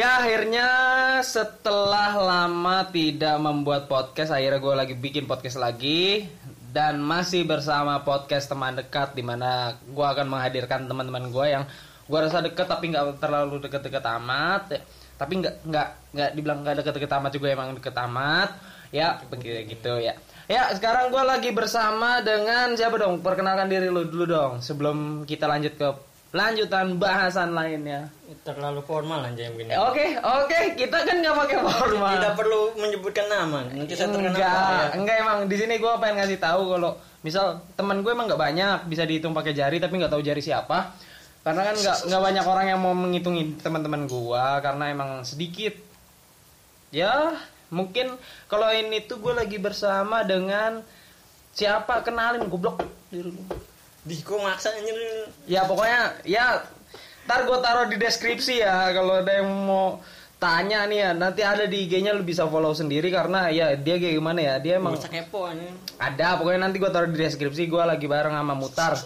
Ya akhirnya setelah lama tidak membuat podcast akhirnya gue lagi bikin podcast lagi dan masih bersama podcast teman dekat di mana gue akan menghadirkan teman-teman gue yang gue rasa deket tapi nggak terlalu deket-deket amat. Tapi nggak nggak nggak dibilang nggak deket-deket amat juga emang deket amat. Ya begitu gitu ya. Ya sekarang gue lagi bersama dengan siapa dong? Perkenalkan diri lu dulu dong sebelum kita lanjut ke lanjutan bahasan lainnya Terlalu formal aja yang begini. Oke, oke, kita kan nggak pakai formal. Tidak perlu menyebutkan nama. Nanti saya terkenal. Enggak, ya. enggak emang di sini gue pengen ngasih tahu kalau misal teman gue emang nggak banyak bisa dihitung pakai jari tapi nggak tahu jari siapa. Karena kan nggak nggak banyak orang yang mau menghitungi teman-teman gue karena emang sedikit. Ya mungkin kalau ini tuh gue lagi bersama dengan siapa kenalin goblok diri lu. Di kok maksa anjir. Ya pokoknya ya ntar gue taruh di deskripsi ya kalau ada yang mau tanya nih ya nanti ada di IG-nya lu bisa follow sendiri karena ya dia kayak gimana ya dia emang kepo anjir. ada pokoknya nanti gue taruh di deskripsi gue lagi bareng sama Mutar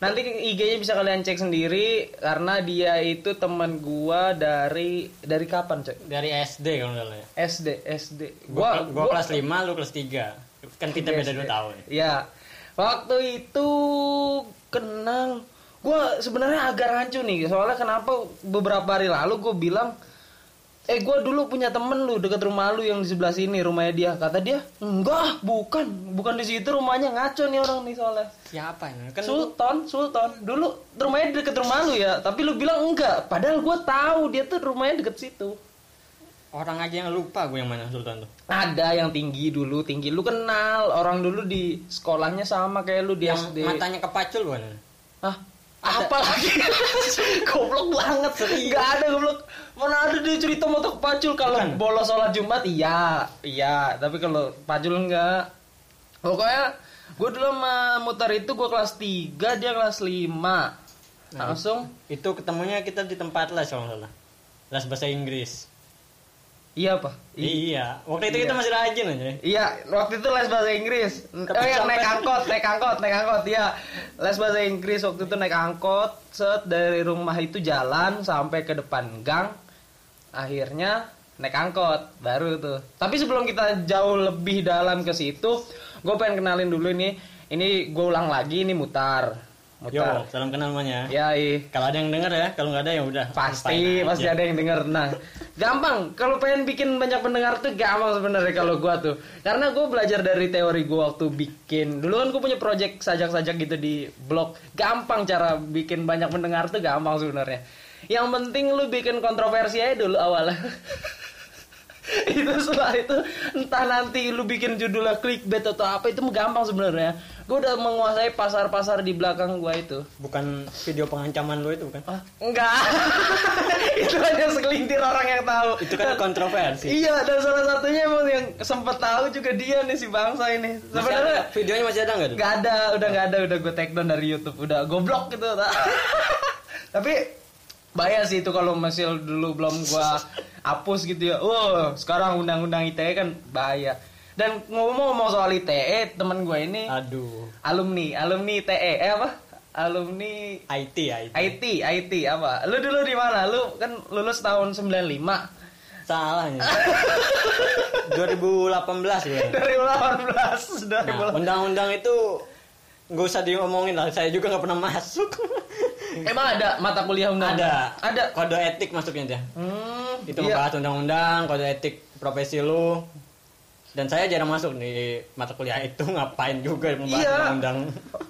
nanti IG-nya bisa kalian cek sendiri karena dia itu teman gua dari dari kapan cek Dari SD kalau nggak salah ya. SD SD Gua, gua, kelas 5, lu kelas 3. Kan kita beda 2 tahun. Ya, waktu itu kenal gue sebenarnya agak rancu nih soalnya kenapa beberapa hari lalu gue bilang eh gue dulu punya temen lu deket rumah lu yang di sebelah sini rumahnya dia. Kata dia enggak bukan. Bukan di situ rumahnya ngaco nih orang nih soalnya. Siapa ini? Kan Sultan Sultan. Dulu rumahnya deket rumah lu ya tapi lu bilang enggak. Padahal gue tahu dia tuh rumahnya deket situ orang aja yang lupa gue yang mana Sultan tuh. ada yang tinggi dulu tinggi lu kenal orang dulu di sekolahnya sama kayak lu di Yang SD matanya kepacul bukan? Hah? Apa lagi? goblok banget. Enggak ada goblok. Mana ada dia cerita motor pacul kalau bolos sholat Jumat iya. Iya, tapi kalau pacul enggak. Pokoknya gue dulu sama mutar itu gue kelas 3, dia kelas 5. Langsung Itu ketemunya kita di tempat les kalau nggak salah. Les bahasa Inggris. Iya apa? iya. Waktu itu kita masih rajin aja. Iya, waktu itu les bahasa Inggris. Tapi Oh sampai- naik angkot, naik angkot, naik angkot. Iya, les bahasa Inggris waktu itu naik angkot. Set dari rumah itu jalan sampai ke depan gang. Akhirnya naik angkot baru tuh. Tapi sebelum kita jauh lebih dalam ke situ, gue pengen kenalin dulu ini. Ini gue ulang lagi ini mutar. Yo, Mutar. salam kenal namanya. Ya. Kalau ada yang denger ya, kalau nggak ada ya udah. Pasti, pasti aja. ada yang denger. Nah, gampang. Kalau pengen bikin banyak pendengar tuh gampang sebenarnya kalau gua tuh. Karena gue belajar dari teori gua waktu bikin. Dulu kan gue punya project sajak-sajak gitu di blog. Gampang cara bikin banyak pendengar tuh gampang sebenarnya. Yang penting lu bikin kontroversi aja dulu awalnya. itu setelah itu entah nanti lu bikin judulnya clickbait atau apa itu gampang sebenarnya. Gue udah menguasai pasar-pasar di belakang gua itu. Bukan video pengancaman lo itu bukan? Ah, enggak. itu hanya segelintir orang yang tahu. Itu kan kontroversi. Iya, dan salah satunya emang yang sempat tahu juga dia nih si bangsa ini. Sebenarnya videonya masih ada nggak nggak ada, udah nggak ada, udah gue take down dari YouTube, udah goblok gitu. Tapi bahaya sih itu kalau masih dulu belum gua hapus gitu ya. Wah, sekarang undang-undang ITE kan bahaya. Dan ngomong-ngomong soal ITE, temen gue ini Aduh. alumni, alumni ITE, eh apa? Alumni IT IT. IT, IT apa? Lu dulu di mana? Lu kan lulus tahun 95. Salahnya. 2018 gue. 2018, 2018. Nah, undang-undang itu nggak usah diomongin lah. Saya juga nggak pernah masuk. Emang ada mata kuliah undang? ada. Ada. Kode etik masuknya dia. Hmm, Itu iya. membahas undang-undang, kode etik profesi lu. Dan saya jarang masuk di mata kuliah itu ngapain juga membahas Iya. undang-undang.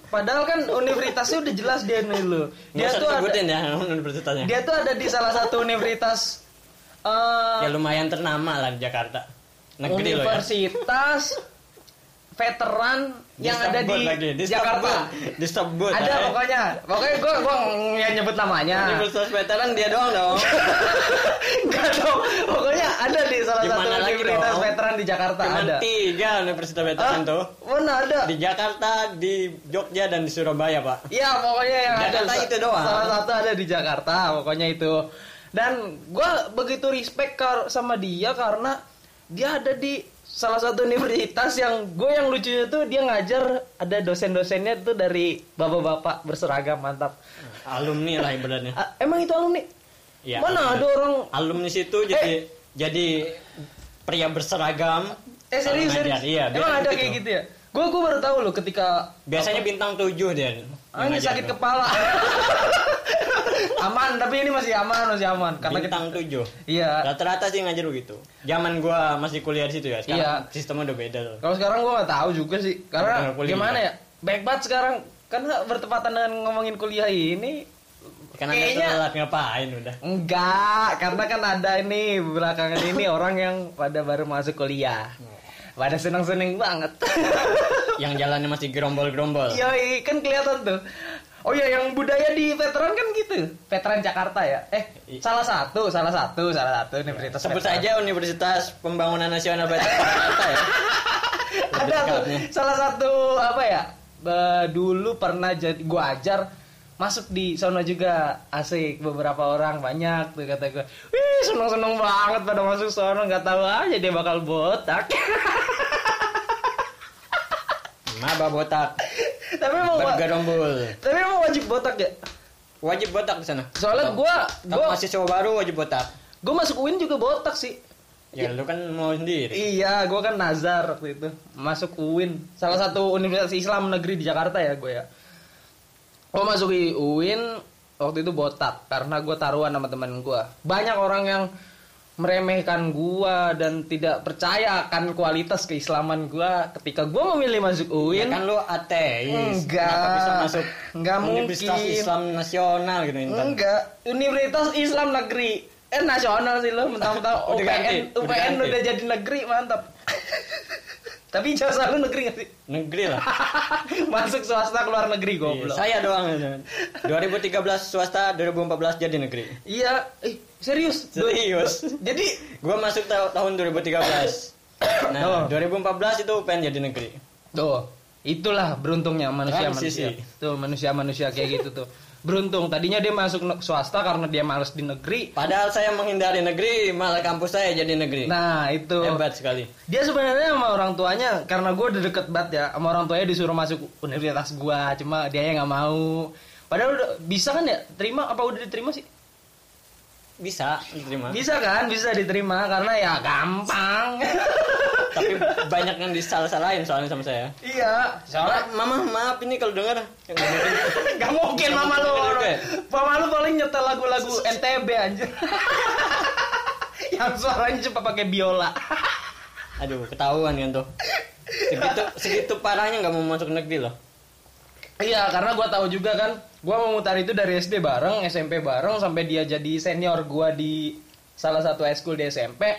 Padahal kan universitasnya udah jelas dia nih lu. Nggak Dia usah tuh ada, ya universitasnya. dia tuh ada di salah satu universitas eh Ya lumayan ternama lah di Jakarta. Negeri loh ya. universitas veteran yang ada di lagi, disebut. Jakarta. Disebut. Ada eh. pokoknya. Pokoknya gua gua yang nyebut namanya. Universitas veteran dia doang dong. Enggak tahu. Pokoknya ada di salah Di satu universitas veteran di Jakarta Cuma ada. tiga universitas veteran Ah, tuh. Mana ada? Di Jakarta, di Jogja dan di Surabaya, Pak. Iya pokoknya yang Jakarta ada itu doang. Salah satu ada di Jakarta pokoknya itu. Dan gue begitu respect sama dia karena dia ada di salah satu universitas yang gue yang lucunya tuh dia ngajar ada dosen-dosennya tuh dari bapak-bapak berseragam mantap. Alumni lah ibaratnya. Emang itu alumni? Iya. Mana ada orang alumni situ jadi jadi pria berseragam. Eh serius serius. Iya, Emang ada kayak gitu ya? Gue gue baru tahu loh ketika Biasanya bintang 7 dia. Ah, ini sakit kepala. aman, tapi ini masih aman, masih aman. Karena kita bintang 7. Iya. Rata-rata sih ngajar begitu. Zaman gua masih kuliah di situ ya. Sekarang Iya. sistemnya udah beda loh. Kalau sekarang gue nggak tahu juga sih. Karena gimana ya? Baik banget sekarang. Karena bertepatan dengan ngomongin kuliah ini. Karena Kayaknya- telat ngapain udah. Enggak, karena kan ada ini belakangan ini orang yang pada baru masuk kuliah. Pada seneng-seneng banget. Yang jalannya masih gerombol-gerombol. Yoi, kan kelihatan tuh. Oh iya, yang budaya di veteran kan gitu. Veteran Jakarta ya. Eh, I- salah satu, salah satu, salah satu universitas. Sebut veteran. saja Universitas Pembangunan Nasional Batu Jakarta ya. Ada tuh salah satu apa ya? Be- dulu pernah jadi gua ajar masuk di sono juga asik beberapa orang banyak tuh kata gua wih seneng seneng banget pada masuk sono nggak tahu aja dia bakal botak Maba botak, tapi wa- bergerombol. tapi emang wajib botak ya Wajib botak di sana. soalnya Gua gua masih coba baru wajib botak. gua masuk UIN juga botak sih Ya lu kan mau sendiri. Iya, gue kan Nazar waktu itu masuk UIN, salah satu universitas Islam negeri di Jakarta ya gue ya. Gue masuk di UIN waktu itu botak karena gue taruhan sama teman gue. Banyak orang yang meremehkan gue dan tidak percaya akan kualitas keislaman gue ketika gue memilih masuk Ya UIN. kan lu ateis. Enggak. Kenapa bisa masuk Enggak Universitas mungkin. Islam Nasional gitu Intan? Enggak, Universitas Islam Negeri. Eh nasional sih lo, mentang-mentang Udah ganti, UPN, UPN udah jadi negeri, mantap. Tapi jasa lu negeri gak sih? Negeri lah. Masuk swasta keluar negeri Iya, goblok. saya doang. 2013 swasta, 2014 jadi negeri. Iya, eh serius. Serius. Jadi Gua masuk ta- tahun 2013. Oh. Nah, 2014 itu pengen jadi negeri. tuh, itulah beruntungnya manusia-manusia. Transisi. Tuh, manusia-manusia kayak gitu tuh. Beruntung tadinya dia masuk swasta karena dia males di negeri. Padahal saya menghindari negeri, malah kampus saya jadi negeri. Nah, itu. Hebat sekali. Dia sebenarnya sama orang tuanya karena gue udah deket banget ya sama orang tuanya disuruh masuk universitas gua cuma dia yang nggak mau. Padahal udah bisa kan ya terima apa udah diterima sih? Bisa diterima. Bisa kan? Bisa diterima karena ya gampang. Tapi banyak yang disalah-salahin soalnya sama saya. iya, soalnya Mama, maaf ini kalau dengar nggak mungkin. Mungkin mama lu? Mama lu paling nyetel lagu-lagu NTB anjir Yang suaranya cuma pakai biola Aduh, ketahuan kan tuh. Segitu segitu parahnya nggak mau masuk negeri loh. Iya karena gua tahu juga kan Gua memutar itu dari SD bareng SMP bareng Sampai dia jadi senior gua di Salah satu high school di SMP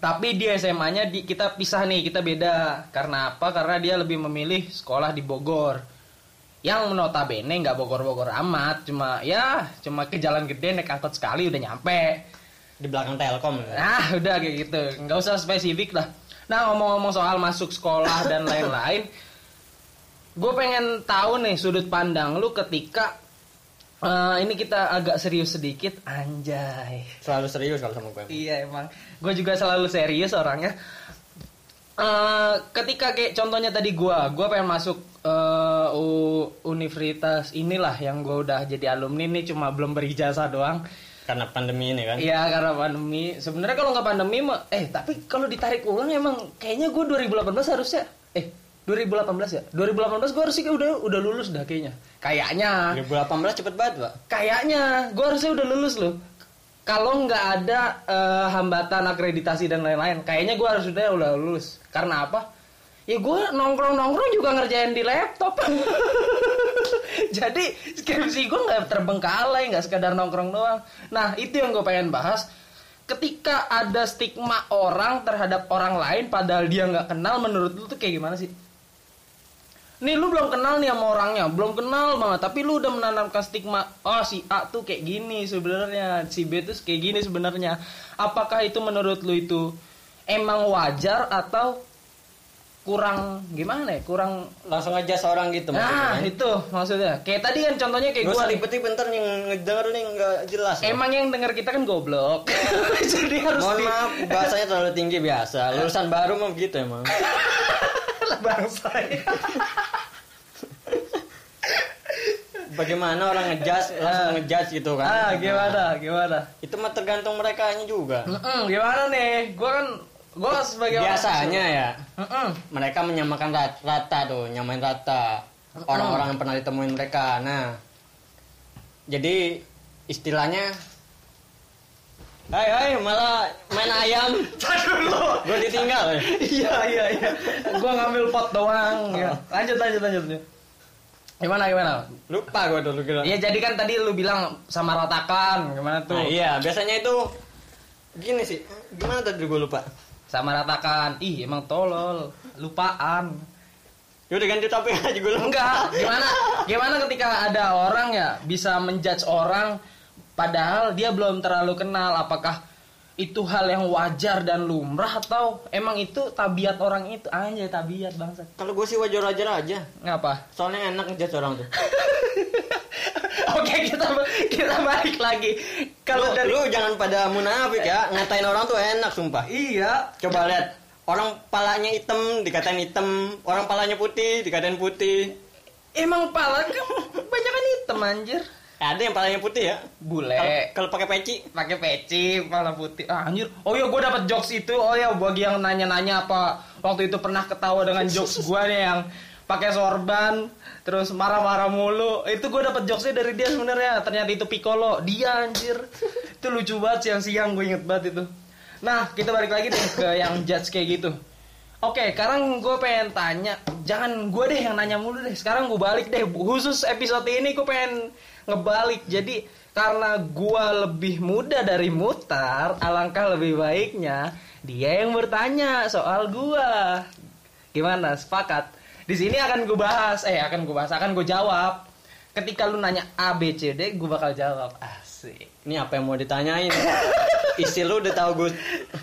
Tapi di SMA-nya di, kita pisah nih Kita beda Karena apa? Karena dia lebih memilih sekolah di Bogor Yang notabene nggak Bogor-Bogor amat Cuma ya Cuma ke jalan gede naik angkot sekali udah nyampe Di belakang Telkom. Nah, udah kayak gitu. Nggak usah spesifik lah. Nah, ngomong-ngomong soal masuk sekolah dan lain-lain, gue pengen tahu nih sudut pandang lu ketika eh, ini kita agak serius sedikit, anjay. Selalu serius kalau sama gue. Iya emang, gue juga selalu serius orangnya. Eh, ketika kayak contohnya tadi gue, gue pengen masuk eh, u- universitas inilah yang gue udah jadi alumni nih, cuma belum berijazah doang. Karena pandemi ini kan. Iya karena pandemi. Sebenarnya kalau nggak pandemi mah, eh tapi kalau ditarik ulang emang kayaknya gue 2018 harusnya, eh 2018 ya, 2018 gue harusnya udah udah lulus dah kayaknya. Kayaknya, 2018 cepet banget, Pak. kayaknya gue harusnya udah lulus loh. Kalau nggak ada eh, hambatan akreditasi dan lain-lain, kayaknya gue harus udah udah lulus. Karena apa? Ya gue nongkrong nongkrong juga ngerjain di laptop. Jadi skripsi gue nggak terbengkalai, nggak sekedar nongkrong doang. Nah itu yang gue pengen bahas. Ketika ada stigma orang terhadap orang lain, padahal dia nggak kenal, menurut lu tuh kayak gimana sih? Nih lu belum kenal nih sama orangnya, belum kenal banget, tapi lu udah menanamkan stigma, oh si A tuh kayak gini sebenarnya, si B tuh kayak gini sebenarnya. Apakah itu menurut lu itu emang wajar atau kurang gimana ya? Kurang Langsung aja seorang gitu Nah, maksudnya. itu maksudnya. Kayak tadi kan contohnya kayak Gue gua. nih. ribet bentar yang ngedenger nih nggak jelas. loh. Emang yang denger kita kan goblok. Jadi harus Mohon di- maaf, bahasanya terlalu tinggi biasa. Lulusan baru mah begitu emang. bangsa. Ya. bagaimana orang ngejudge langsung ngejudge gitu kan? Ah gimana gimana? Itu mah tergantung mereka juga. Mm-mm, gimana nih? Gue kan gue sebagai orang- biasanya ya. Mm-mm. mereka menyamakan rat- rata tuh nyamain rata. Orang-orang yang pernah ditemuin mereka. Nah jadi istilahnya Hai hai malah main ayam. Dulu gue ditinggal iya iya iya. Gue ngambil pot doang. Ya. lanjut lanjut lanjut gimana gimana? Lupa gue dulu kira Iya jadi kan tadi lu bilang sama ratakan gimana tuh? Nah, iya biasanya itu gini sih. Gimana tadi gue lupa? Sama ratakan ih emang tolol. Lupaan. Ya udah ganti topik aja gue lupa. Enggak. Gimana? Gimana ketika ada orang ya bisa menjudge orang padahal dia belum terlalu kenal apakah itu hal yang wajar dan lumrah atau emang itu tabiat orang itu? Aja tabiat bangsa kalau gue sih wajar-wajar aja. Ngapa? Soalnya enak ngejudge orang tuh. Oke kita kita balik lagi. Kalau lu, dari lu jangan pada munafik ya. Ngatain orang tuh enak sumpah. Iya. Coba lihat. Orang palanya hitam dikatain hitam. Orang palanya putih dikatain putih. Emang pala kan banyak kan hitam anjir ada yang palanya putih ya? Bule. Kalau pakai peci? Pakai peci pala putih. Ah, anjir. Oh iya gue dapat jokes itu. Oh ya bagi yang nanya-nanya apa waktu itu pernah ketawa dengan jokes gue nih yang pakai sorban terus marah-marah mulu. Itu gue dapat jokesnya dari dia sebenarnya. Ternyata itu Piccolo. Dia anjir. Itu lucu banget siang-siang gue inget banget itu. Nah kita balik lagi deh ke yang judge kayak gitu Oke, sekarang gue pengen tanya, jangan gue deh yang nanya mulu deh. Sekarang gue balik deh, khusus episode ini gue pengen ngebalik. Jadi karena gue lebih muda dari Mutar, alangkah lebih baiknya dia yang bertanya soal gue. Gimana? Sepakat? Di sini akan gue bahas, eh akan gue bahas, akan gue jawab. Ketika lu nanya A, B, C, D, gue bakal jawab. Asik. Ini apa yang mau ditanyain isi lu udah tahu gue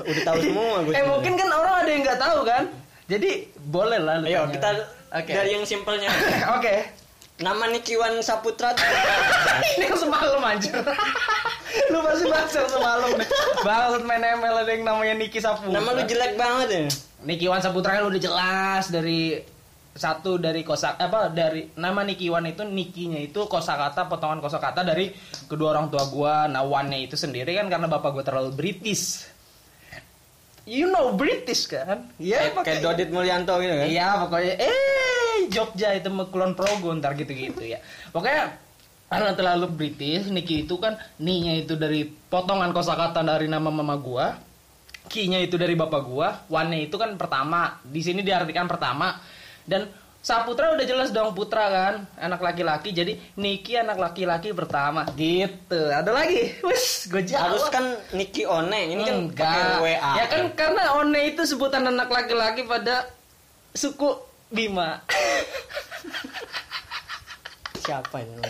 udah tahu semua gue Eh mungkin kan orang ada yang nggak tahu kan? Jadi boleh lah ayo tanya. kita Oke. dari yang simpelnya Oke. nama Nikiwan Saputra ini yang semalam anjir lu pasti yang semalam banget main ML ada yang namanya Niki Saputra nama lu jelek banget ya Niki Wan Saputra kan udah jelas dari satu dari kosak apa dari nama Niki Wan itu Nikinya itu kosakata potongan kosakata dari kedua orang tua gua. Nah Wannya itu sendiri kan karena bapak gua terlalu British. You know British kan? Kayak, kayak Dodit Mulyanto gitu kan? Iya pokoknya eh Jogja itu Kulon Progo ntar gitu-gitu ya. Pokoknya karena terlalu British, Niki itu kan ni-nya itu dari potongan kosakata dari nama mama gua, ki-nya itu dari bapak gua, one-nya itu kan pertama. Di sini diartikan pertama dan Saputra udah jelas dong putra kan, anak laki-laki. Jadi Niki anak laki-laki pertama gitu. Ada lagi? Wes, gue jawab. harus kan Niki One ini kan Enggak. WA Ya kan karena One itu sebutan anak laki-laki pada suku Bima. siapa ini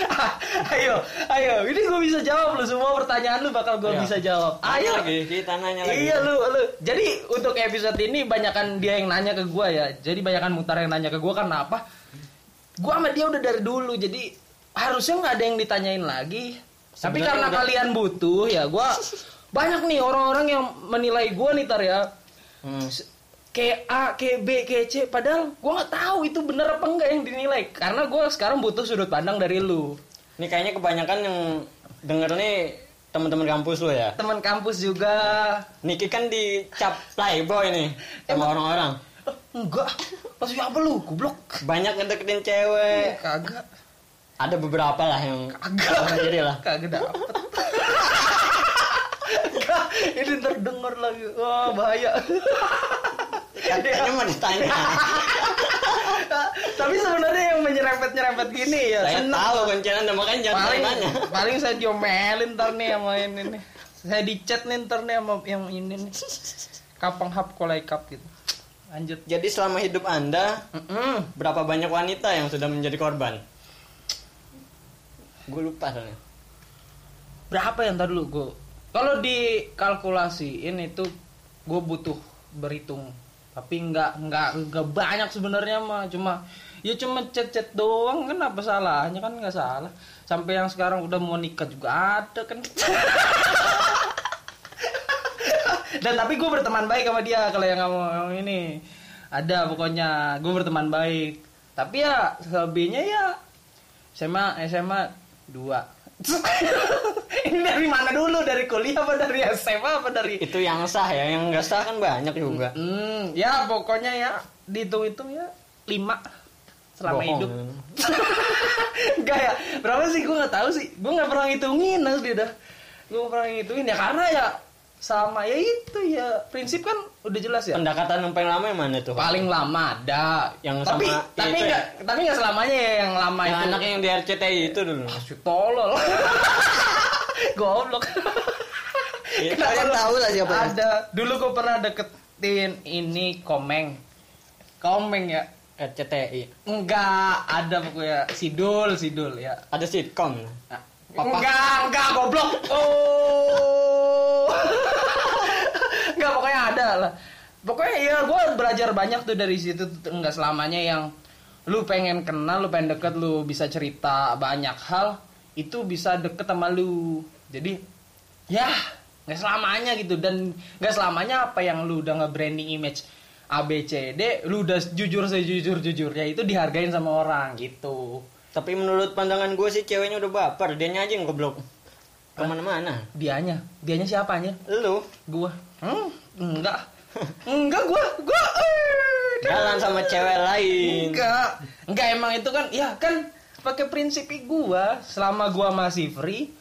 ayo, ayo. Ini gue bisa jawab lu semua pertanyaan lu bakal gue Ayo. bisa jawab. Ayo lagi kita nanya lagi Iya lu, lu. Jadi untuk episode ini banyakan dia yang nanya ke gue ya. Jadi banyakan mutar yang nanya ke gue karena apa? Gue sama dia udah dari dulu. Jadi harusnya nggak ada yang ditanyain lagi. Tapi Sebenarnya karena udah- kalian butuh ya gue banyak nih orang-orang yang menilai gue nih tar ya. Hmm. Kayak A, kayak B, kayak C. Padahal gue nggak tahu itu bener apa enggak yang dinilai. Karena gue sekarang butuh sudut pandang dari lu. ini kayaknya kebanyakan yang denger nih teman-teman kampus lo ya Teman kampus juga. Niki kan dicap playboy nih sama orang-orang Eh, enggak. Maksudnya apa lu? Goblok. banyak ngedeketin cewek Kagak. ada beberapa lah yang Kagak. jadi lah Kagak dapet. Enggak, ini terdengar lagi. Wah, bahaya. Katanya mau ditanya. Tapi sebenarnya yang menyerempet-nyerempet gini ya saya seneng. tahu kunci anda makanya jangan paling tanya. paling saya diomelin ntar nih sama ini nih. Saya di chat nih ntar nih sama yang ini nih. Kapang hap kolai kap gitu. Lanjut. Jadi selama hidup anda Mm-mm. berapa banyak wanita yang sudah menjadi korban? Gue lupa soalnya. Berapa ya ntar dulu gue kalau dikalkulasiin itu gue butuh berhitung tapi nggak nggak nggak banyak sebenarnya mah. Cuma ya cuma chat doang kan apa salahnya kan nggak salah. Sampai yang sekarang udah mau nikah juga ada kan. Dan tapi gue berteman baik sama dia kalau yang kamu ini. Ada pokoknya gue berteman baik. Tapi ya selebihnya ya SMA SMA dua ini dari mana dulu? Dari kuliah apa dari SMA apa dari Itu yang sah ya, yang nggak sah kan banyak juga. hmm ya pokoknya ya dihitung itu ya lima selama Bohong. hidup. Enggak ya berapa sih? Gue nggak tahu sih. Gue nggak pernah ngitungin asli dah. Gue pernah ngitungin ya karena ya sama ya itu ya. Prinsip kan udah jelas ya. Pendekatan yang paling lama yang mana tuh? paling lama ada. Yang tapi sama tapi itu nggak tapi nggak selamanya ya yang lama Yang itu. anak yang di RCTI itu dulu. Asyik tolol. Goblok. Ya, kalian tahu lah siapa ya? ada. Dulu gue pernah deketin ini komeng. Komeng ya? RCTI. enggak ada pokoknya sidul sidul ya. Ada sitkom. Nah, Papa. enggak enggak goblok. Oh. Enggak pokoknya ada lah. Pokoknya ya gue belajar banyak tuh dari situ enggak selamanya yang lu pengen kenal lu pengen deket lu bisa cerita banyak hal itu bisa deket sama lu. Jadi ya nggak selamanya gitu. Dan nggak selamanya apa yang lu udah nge-branding image A B C D lu udah jujur sejujur jujurnya itu dihargain sama orang gitu Tapi menurut pandangan gue sih ceweknya udah baper, dianya aja yang goblok. Ke mana-mana. dianya? Dianya siapanya Lu. Gua. Hmm, enggak. Enggak gua gua eh, jalan sama cewek lain. enggak. Enggak emang itu kan ya kan pakai prinsip gua. Selama gua masih free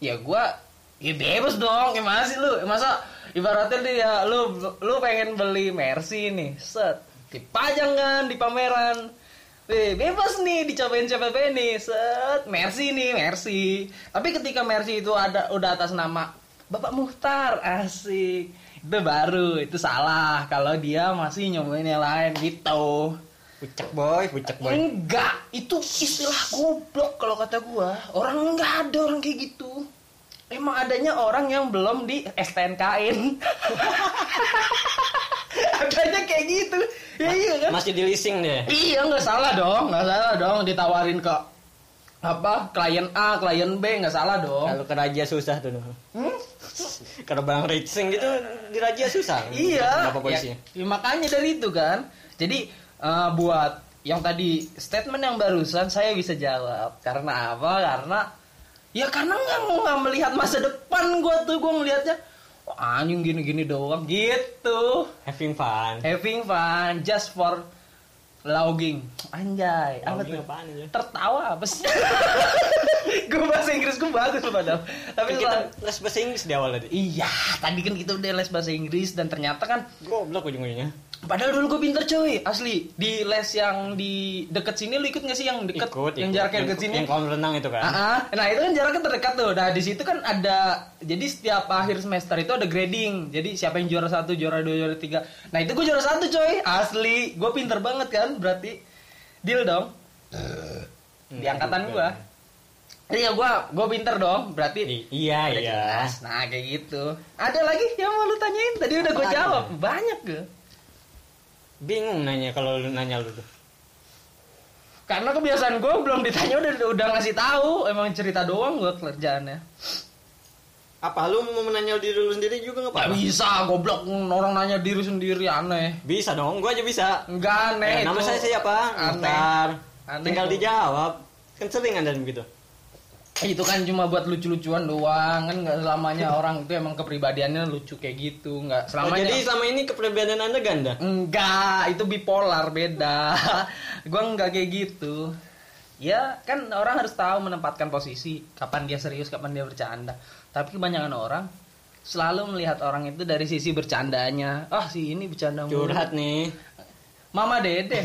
ya gua ya bebas dong. Gimana sih lu. Masa ibaratnya ya lu lu pengen beli Mercy nih. Set. Dipajang kan di pameran Wih, bebas nih dicobain CPP nih set Mercy nih Mercy tapi ketika Mercy itu ada udah atas nama Bapak Muhtar asik itu baru itu salah kalau dia masih nyobain yang lain gitu Pucak boy, pucak boy. Enggak, itu istilah goblok kalau kata gua. Orang enggak ada orang kayak gitu. Emang adanya orang yang belum di STNK-in. adanya kayak gitu. Ya iya kan? Masih di leasing deh. Iya nggak salah dong, nggak salah dong ditawarin ke apa klien A, klien B nggak salah dong. Kalau ke raja susah tuh. Hmm? Kalau bang racing gitu di raja susah. Iya. Ya, ya makanya dari itu kan. Jadi eh, buat yang tadi statement yang barusan saya bisa jawab karena apa? Karena ya karena nggak nggak melihat masa depan gua tuh gua ngelihatnya oh, anjing gini-gini doang gitu. Having fun. Having fun just for logging. Anjay, apa tuh? itu? Tertawa apa sih? gue bahasa Inggris gue bagus padahal. Tapi Kan kita setelah- les bahasa Inggris di awal tadi. Iya, tadi kan kita udah les bahasa Inggris dan ternyata kan Goblok ujung-ujungnya. Padahal dulu gue pinter cuy, asli. Di les yang di deket sini lu ikut gak sih yang deket? Ikut, yang ikut. jaraknya deket sini? Yang kolam renang itu kan. Ah, ah. Nah itu kan jaraknya terdekat tuh. Nah di situ kan ada, jadi setiap akhir semester itu ada grading. Jadi siapa yang juara satu, juara dua, juara tiga. Nah itu gue juara satu coy, asli. Gue pinter banget kan, berarti deal dong. Di angkatan gue. Iya gue, gue pinter dong. Berarti I- iya, iya. jelas. Nah kayak gitu. Ada lagi yang mau lu tanyain? Tadi udah gue jawab. Banyak gue. Bingung nanya kalau lu nanya lu tuh. Karena kebiasaan gue belum ditanya udah udah ngasih tahu. Emang cerita doang gue kerjaannya. Apa lu mau menanya diri lu sendiri juga nggak Gak apa-apa? bisa, goblok orang nanya diri sendiri aneh. Bisa dong, gua aja bisa. Enggak aneh. Eh, nama itu. saya siapa? Aneh. Muhtar. Aneh Tinggal dijawab. Kan sering ada begitu. Itu kan cuma buat lucu-lucuan doang kan nggak selamanya orang itu emang kepribadiannya lucu kayak gitu nggak Oh, selamanya. jadi selama ini kepribadian anda ganda? Enggak, itu bipolar beda. gua enggak kayak gitu. Ya kan orang harus tahu menempatkan posisi kapan dia serius, kapan dia bercanda. Tapi kebanyakan orang selalu melihat orang itu dari sisi bercandanya. Ah si ini bercanda mulu. Curhat nih. Mama Dede.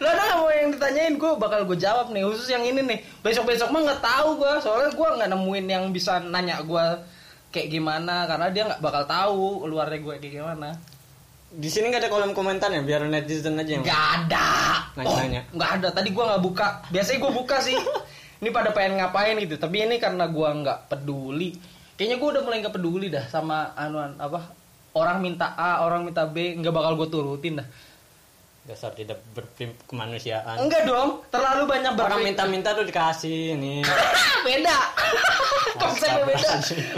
Lo ada nggak mau yang ditanyain gue bakal gue jawab nih khusus yang ini nih. Besok besok mah nggak tahu gue soalnya gue nggak nemuin yang bisa nanya gue kayak gimana karena dia nggak bakal tahu luarnya gue kayak gimana. Di sini nggak ada kolom komentar ya, biar netizen aja yang. Nggak ada. Nanya-nanya. Oh, nggak ada. Tadi gue nggak buka. Biasanya gue buka sih. ini pada pengen ngapain gitu. Tapi ini karena gue nggak peduli. Kayaknya gue udah mulai nggak peduli dah sama anuan apa orang minta A, orang minta B, nggak bakal gue turutin dah. Dasar tidak berprim kemanusiaan. Enggak dong, terlalu banyak Orang berpikir. minta-minta tuh dikasih nih. beda konsepnya beda.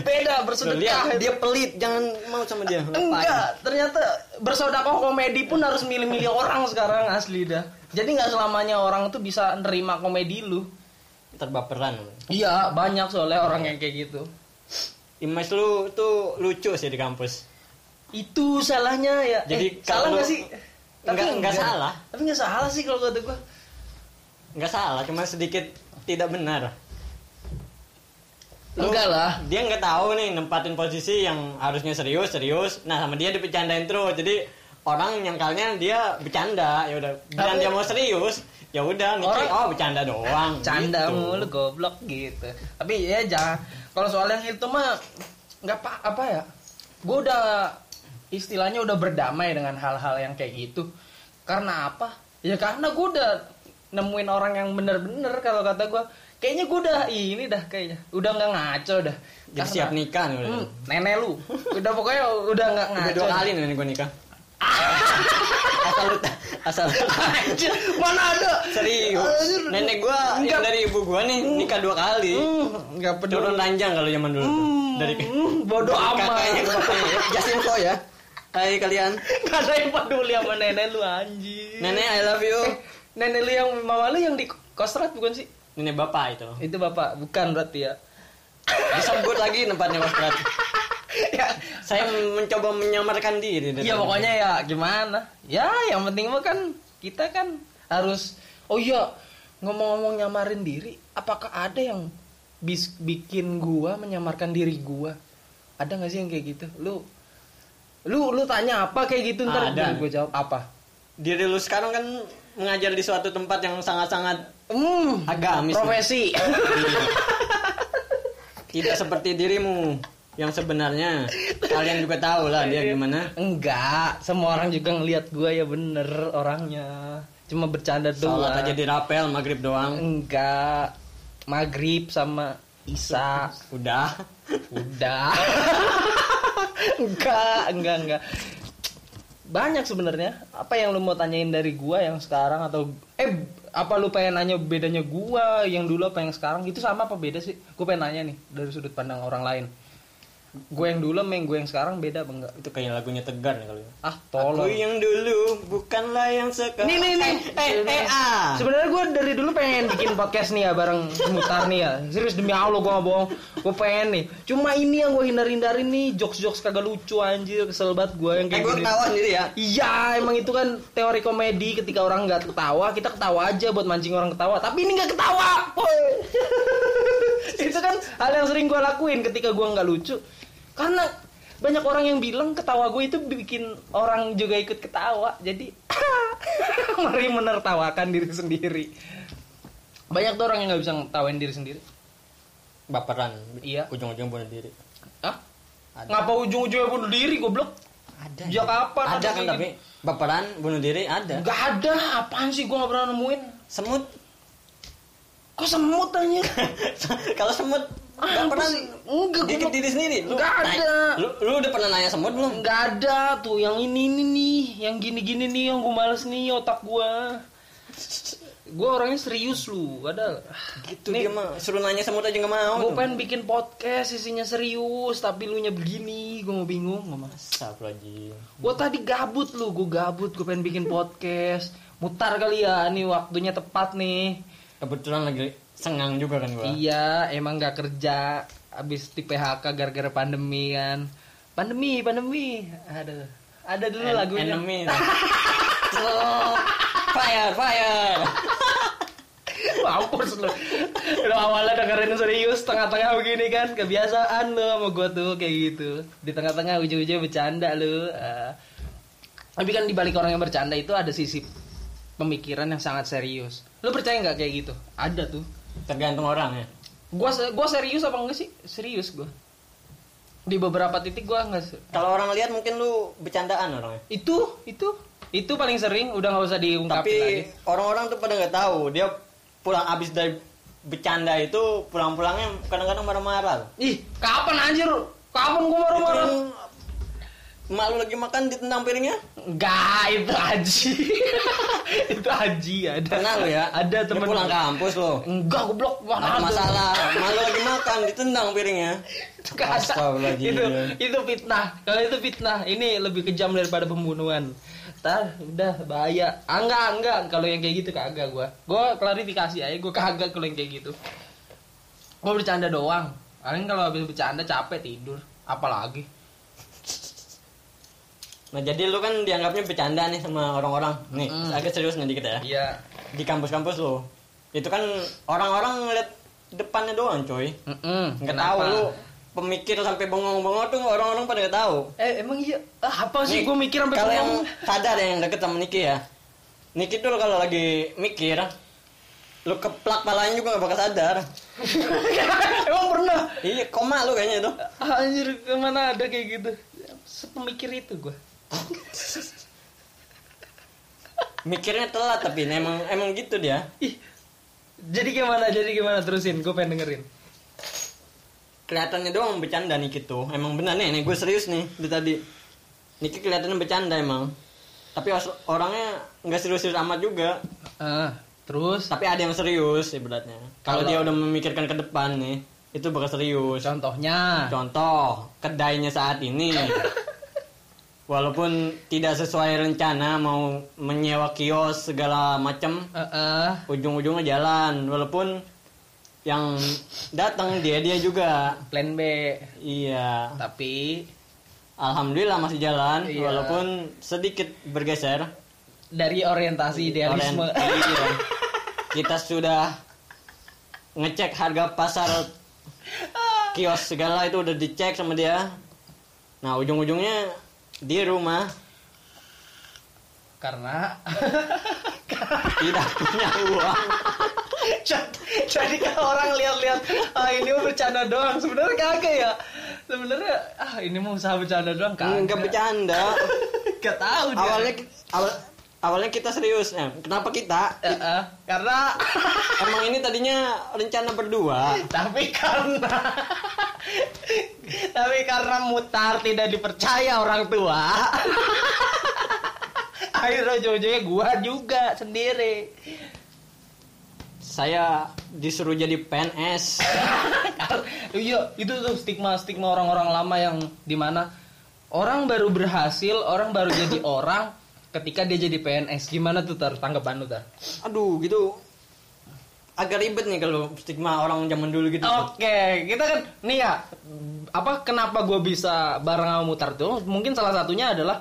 Beda bersedekah. dia pelit, jangan mau sama dia. Enggak, ternyata bersodakoh komedi pun harus milih-milih orang sekarang asli dah. Jadi nggak selamanya orang tuh bisa nerima komedi lu. Terbaperan. Iya, banyak soalnya orang yang kayak gitu. Image lu tuh lucu sih di kampus. Itu salahnya ya. Jadi eh, salah nggak sih? Enggak- enggak salah. Tapi nggak salah sih kalau kata gua. Nggak salah, cuma sedikit tidak benar. Lu- Enggak lah. Dia nggak tahu nih nempatin posisi yang harusnya serius serius. Nah sama dia dipecandain terus. Jadi orang nyangkalnya dia bercanda. Ya udah. Bilang dia mau serius. Ya udah mikir Orang- oh bercanda doang. Canda gitu. mulu goblok gitu. Tapi ya jangan. Kalau soal yang itu mah nggak apa apa ya. Gue udah istilahnya udah berdamai dengan hal-hal yang kayak gitu. Karena apa? Ya karena gue udah nemuin orang yang bener-bener kalau kata gue. Kayaknya gue udah ini dah kayaknya. Udah nggak ngaco dah. Jadi Karena- siap nikah nih udah. Hmm, nenek lu. Udah pokoknya udah nggak ngaco. Udah dua kali nih gue nikah. asal lu asal Anjir, mana ada? serius. Nenek gua yang Enggak. dari ibu gua nih nikah dua kali. Hmm, nggak peduli. Turun ranjang kalau zaman dulu. Hmm, Dari bodoh kakaknya ke amat. bapaknya. Just info ya. Hai kalian. Gak ada yang peduli sama nenek lu anjing. Nenek I love you. Nenek lu yang mama lu yang di kostrat bukan sih? Nenek bapak itu. Itu bapak, bukan berarti ya. Disebut lagi tempatnya Mas Prat. ya, Saya mencoba menyamarkan diri. ya pokoknya ya gimana? Ya yang penting mah kan kita kan harus oh iya ngomong-ngomong nyamarin diri, apakah ada yang bis, bikin gua menyamarkan diri gua? Ada nggak sih yang kayak gitu? Lu lu lu tanya apa kayak gitu ntar Ada. gue jawab apa? diri lu sekarang kan mengajar di suatu tempat yang sangat-sangat Hmm, agamis. profesi. Tidak seperti dirimu yang sebenarnya. Kalian juga tahu lah dia gimana. Enggak, semua orang juga ngelihat gua ya bener orangnya. Cuma bercanda doang. Sholat aja di rapel maghrib doang. Enggak. Maghrib sama Isa. Udah. Udah. enggak, enggak, enggak. Banyak sebenarnya. Apa yang lu mau tanyain dari gua yang sekarang atau eh apa lu pengen nanya bedanya gua yang dulu apa yang sekarang itu sama apa beda sih? Gue pengen nanya nih dari sudut pandang orang lain. Gue yang dulu sama yang gue yang sekarang beda apa enggak? Itu kayak lagunya tegar nih kalau. Ah, Aku tolong. yang dulu bukanlah yang sekarang. Nih nih nih. Eh, eh, ah. Sebenarnya gue dari dulu pengen bikin podcast nih ya bareng mutar nih ya. Serius demi Allah gue gak bohong. Gue pengen nih. Cuma ini yang gue hindar-hindarin nih jokes-jokes kagak lucu anjir kesel banget gue yang Eh, kayak gue gini. ketawa sendiri ya. Iya, emang itu kan teori komedi ketika orang nggak ketawa, kita ketawa aja buat mancing orang ketawa. Tapi ini nggak ketawa, itu kan hal yang sering gue lakuin ketika gue nggak lucu. Karena banyak orang yang bilang ketawa gue itu bikin orang juga ikut ketawa. Jadi mari menertawakan diri sendiri. Banyak tuh orang yang nggak bisa ngetawain diri sendiri. Baperan. Iya. Ujung-ujung bunuh diri. Hah? Ada. Ngapa ujung-ujungnya bunuh diri goblok? Ada. Sejak kapan Ada ada kan tapi baperan bunuh diri ada. Gak ada, apaan sih gue gak pernah nemuin Semut. Kok semut aja? kalau semut Ah, Gak pernah apa sih? Enggak, dikit diri sendiri. Lu, Nggak ada. Lu, lu udah pernah nanya semut belum? Nggak ada tuh yang ini ini nih, yang gini-gini nih yang gue males nih otak gue. Gue orangnya serius lu, ada. Gitu Nih, dia mah suruh nanya semut aja nggak mau. gue pengen bikin podcast isinya serius, tapi lu nya begini, gue mau bingung, mama. Astagfirullahaladzim. Gue tadi gabut lu, gue gabut, gue pengen bikin podcast. Mutar kali ya, nih waktunya tepat nih. Kebetulan lagi sengang juga kan gua. Iya, emang gak kerja. Abis di PHK gara-gara pandemi kan. Pandemi, pandemi. Aduh. Ada dulu En- lagunya. Enemy. Oh, fire, fire. Mampus lu. Lu awalnya dengerin serius, tengah-tengah begini kan. Kebiasaan lu sama gua tuh kayak gitu. Di tengah-tengah ujung-ujungnya bercanda lu. Ah. tapi kan di balik orang yang bercanda itu ada sisi pemikiran yang sangat serius. Lu percaya nggak kayak gitu? Ada tuh. Tergantung orang ya. Gua gua serius apa enggak sih? Serius gua. Di beberapa titik gua enggak se- Kalau orang lihat mungkin lu bercandaan orangnya. itu itu itu paling sering udah nggak usah diungkapin Tapi lagi. orang-orang tuh pada nggak tahu dia pulang abis dari bercanda itu pulang-pulangnya kadang-kadang marah-marah. Ih, kapan anjir? Kapan gua marah-marah? Itu Emak lu lagi makan ditendang piringnya? Enggak, itu Haji. itu Haji ada. Lu ya? Ada Dia temen pulang kampus lo. Enggak, goblok. Mana masalah. Emak lu lagi makan ditendang piringnya itu kagak. Astagfirullahaladzim. itu itu fitnah kalau itu fitnah ini lebih kejam daripada pembunuhan Tar, udah bahaya. Ah, enggak, enggak. Kalau yang kayak gitu kagak gua. Gua klarifikasi aja, gua kagak kalau yang kayak gitu. Gua bercanda doang. Paling kalau habis bercanda capek tidur. Apalagi. Nah jadi lu kan dianggapnya bercanda nih sama orang-orang nih Mm. agak serius nih dikit ya Iya. di kampus-kampus lu itu kan orang-orang ngeliat depannya doang coy Mm-mm. nggak Kenapa? tahu lu pemikir sampai bengong-bengong tuh orang-orang pada nggak tahu Eh, emang iya. Ah, apa sih gua mikir sampai kalau yang bengong? sadar yang deket sama Niki ya Niki tuh kalau lagi mikir lu keplak palanya juga gak bakal sadar emang pernah. iya koma lu kayaknya itu Anjir, ke mana ada kayak gitu? Sepemikir itu gua. Mikirnya telat tapi emang emang gitu dia Ih. Jadi gimana? Jadi gimana terusin? Gue pengen dengerin. kelihatannya doang bercanda Niki tuh emang benar nih nih gue serius nih dari tadi Niki kelihatannya bercanda emang tapi orangnya nggak serius-serius amat juga Ah, terus tapi ada yang serius ibaratnya Kalau- dia udah memikirkan ke depan nih itu bakal serius contohnya. contoh kedainya saat ini walaupun tidak sesuai rencana mau menyewa kios segala macam Eh, eh. ujung-ujungnya jalan walaupun yang datang dia dia juga plan B. iya Tapi alhamdulillah masih jalan Iya. walaupun sedikit bergeser dari orientasi idealisme. Orient- iya. kita sudah ngecek harga pasar kios segala itu udah dicek sama dia nah ujung-ujungnya di rumah. Karena tidak punya uang. Jadi kalau orang lihat-lihat ah ini mau bercanda doang. Sebenarnya kagak ya. Sebenarnya ah ini mau usaha bercanda doang. Kagak. Nggak bercanda. Gak tahu dia. Awalnya awal awalnya kita serius. Eh, kenapa kita? Eh, eh, karena emang ini tadinya rencana berdua. Tapi karena tapi karena mutar tidak dipercaya orang tua akhirnya ujung-ujungnya gua juga sendiri. Saya disuruh jadi PNS iya itu tuh stigma stigma orang-orang lama yang di mana orang baru berhasil orang baru jadi orang ketika dia jadi PNS gimana tuh tar? Tanggapan lu tar? Aduh gitu agak ribet nih kalau stigma orang zaman dulu gitu Oke, kita kan nih ya apa kenapa gue bisa bareng sama Mutar tuh? Mungkin salah satunya adalah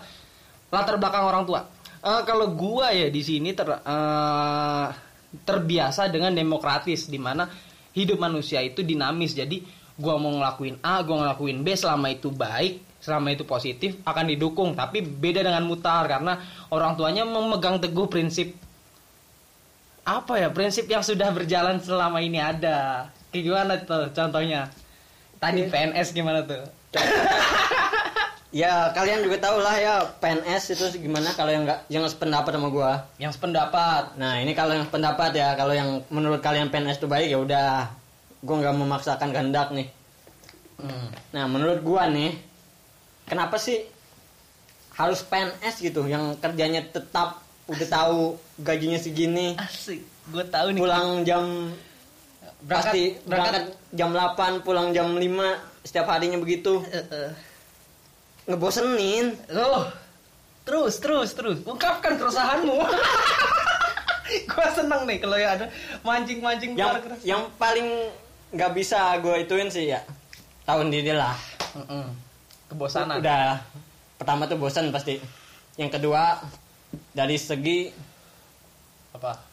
latar belakang orang tua. Eh, kalau gue ya di sini ter eh, terbiasa dengan demokratis di mana hidup manusia itu dinamis. Jadi gue mau ngelakuin A, gue ngelakuin B selama itu baik, selama itu positif akan didukung. Tapi beda dengan Mutar karena orang tuanya memegang teguh prinsip apa ya prinsip yang sudah berjalan selama ini ada. Kayak gimana tuh contohnya? Tadi PNS gimana tuh? Ya kalian juga tahu lah ya PNS itu gimana kalau yang nggak yang sependapat sama gua? Yang sependapat. Nah ini kalau yang pendapat ya kalau yang menurut kalian PNS itu baik ya udah. Gua nggak memaksakan kehendak nih. Hmm. nah menurut gua nih kenapa sih harus PNS gitu? Yang kerjanya tetap udah tahu gajinya segini. Asik. Gue tahu nih. Pulang jam Berangkat- pasti berangkat- berangkat jam 8 pulang jam 5 setiap harinya begitu. Eh, eh. ngebosenin. Oh terus terus terus. Ungkapkan keresahanmu. Gue seneng nih kalau ya ada mancing mancing yang yang paling nggak bisa gue ituin sih ya tahun diri lah. Kebosanan. Udah. Pertama tuh bosan pasti. Yang kedua dari segi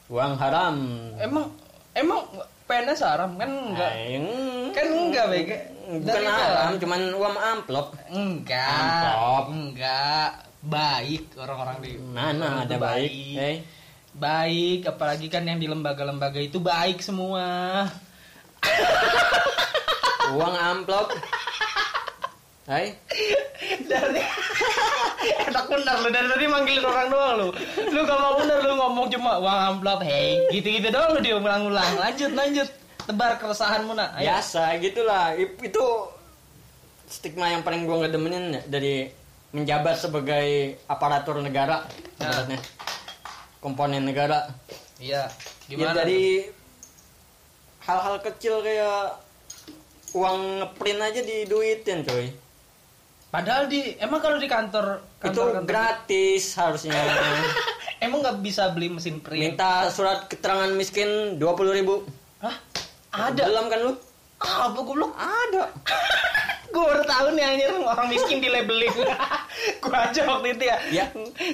uang haram. Emang emang PNS haram? Kan enggak. Nah, yang- kan enggak bege bukan haram cuman uang amplop. Enggak. Amplop. Enggak. Baik orang-orang di mana orang ada itu baik. Eh. Baik, apalagi kan yang di lembaga-lembaga itu baik semua. uang amplop Hai, Dari enak bener lu dari tadi manggilin orang doang lu. Lu gak mau bener lu ngomong cuma uang amplop, hey, gitu-gitu doang lu diulang-ulang. Lanjut, lanjut. Tebar keresahanmu nak. Ayo. biasa gitulah itu stigma yang paling gua nggak demenin ya, dari menjabat sebagai aparatur negara Nah. ibaratnya. komponen negara Iya. ya Gimana? dari hal-hal kecil kayak uang ngeprint aja diduitin coy Padahal di emang kalau di kantor, itu kantor, kantor gratis harusnya. Emang nggak bisa beli mesin print. minta surat keterangan miskin dua puluh ribu. Hah? Ada. belum kan lu? Apa goblok? ada. Gue baru tahu nih anjir. Orang miskin di labeling. Gue aja waktu itu ya, Ya.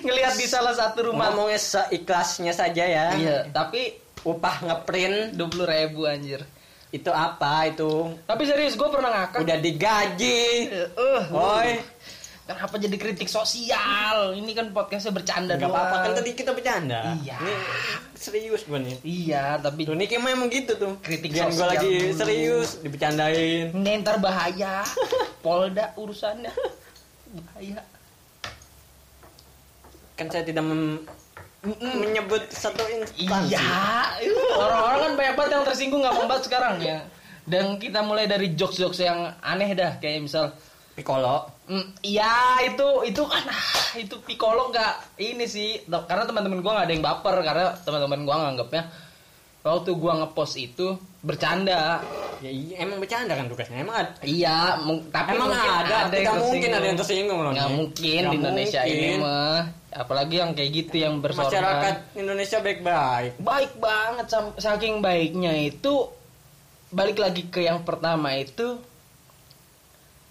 ngelihat di salah satu rumah. Ngomongnya seikhlasnya saja ya. Iya tapi upah ngeprint. dua puluh ribu anjir itu apa itu tapi serius gue pernah ngakak udah digaji eh Oi, kenapa jadi kritik sosial ini kan podcastnya bercanda nggak apa-apa kan tadi kita bercanda. Iya. Ini serius gue nih. iya tapi Tuh Niki emang gitu tuh. Kritik gue sosial lagi dulu. serius dibercandain. ini ntar bahaya polda urusannya bahaya Kan saya tidak mem- menyebut satu instansi. Iya, orang-orang kan banyak banget yang tersinggung nggak banget sekarang ya. Dan kita mulai dari jokes-jokes yang aneh dah, kayak misal, Piccolo. "Mm, iya itu itu kan ah, itu Piccolo nggak ini sih, karena teman-teman gua nggak ada yang baper karena teman-teman gua nganggapnya waktu gua ngepost itu bercanda. Ya iya, emang bercanda kan tugasnya. Emang ada. Iya, tapi Emang mungkin ada, yang tidak mungkin ada yang tersinggung. loh. Nggak mungkin Nggak di Indonesia ini mungkin. mah, apalagi yang kayak gitu yang bersorban. Masyarakat Indonesia baik-baik. baik banget saking baiknya itu balik lagi ke yang pertama itu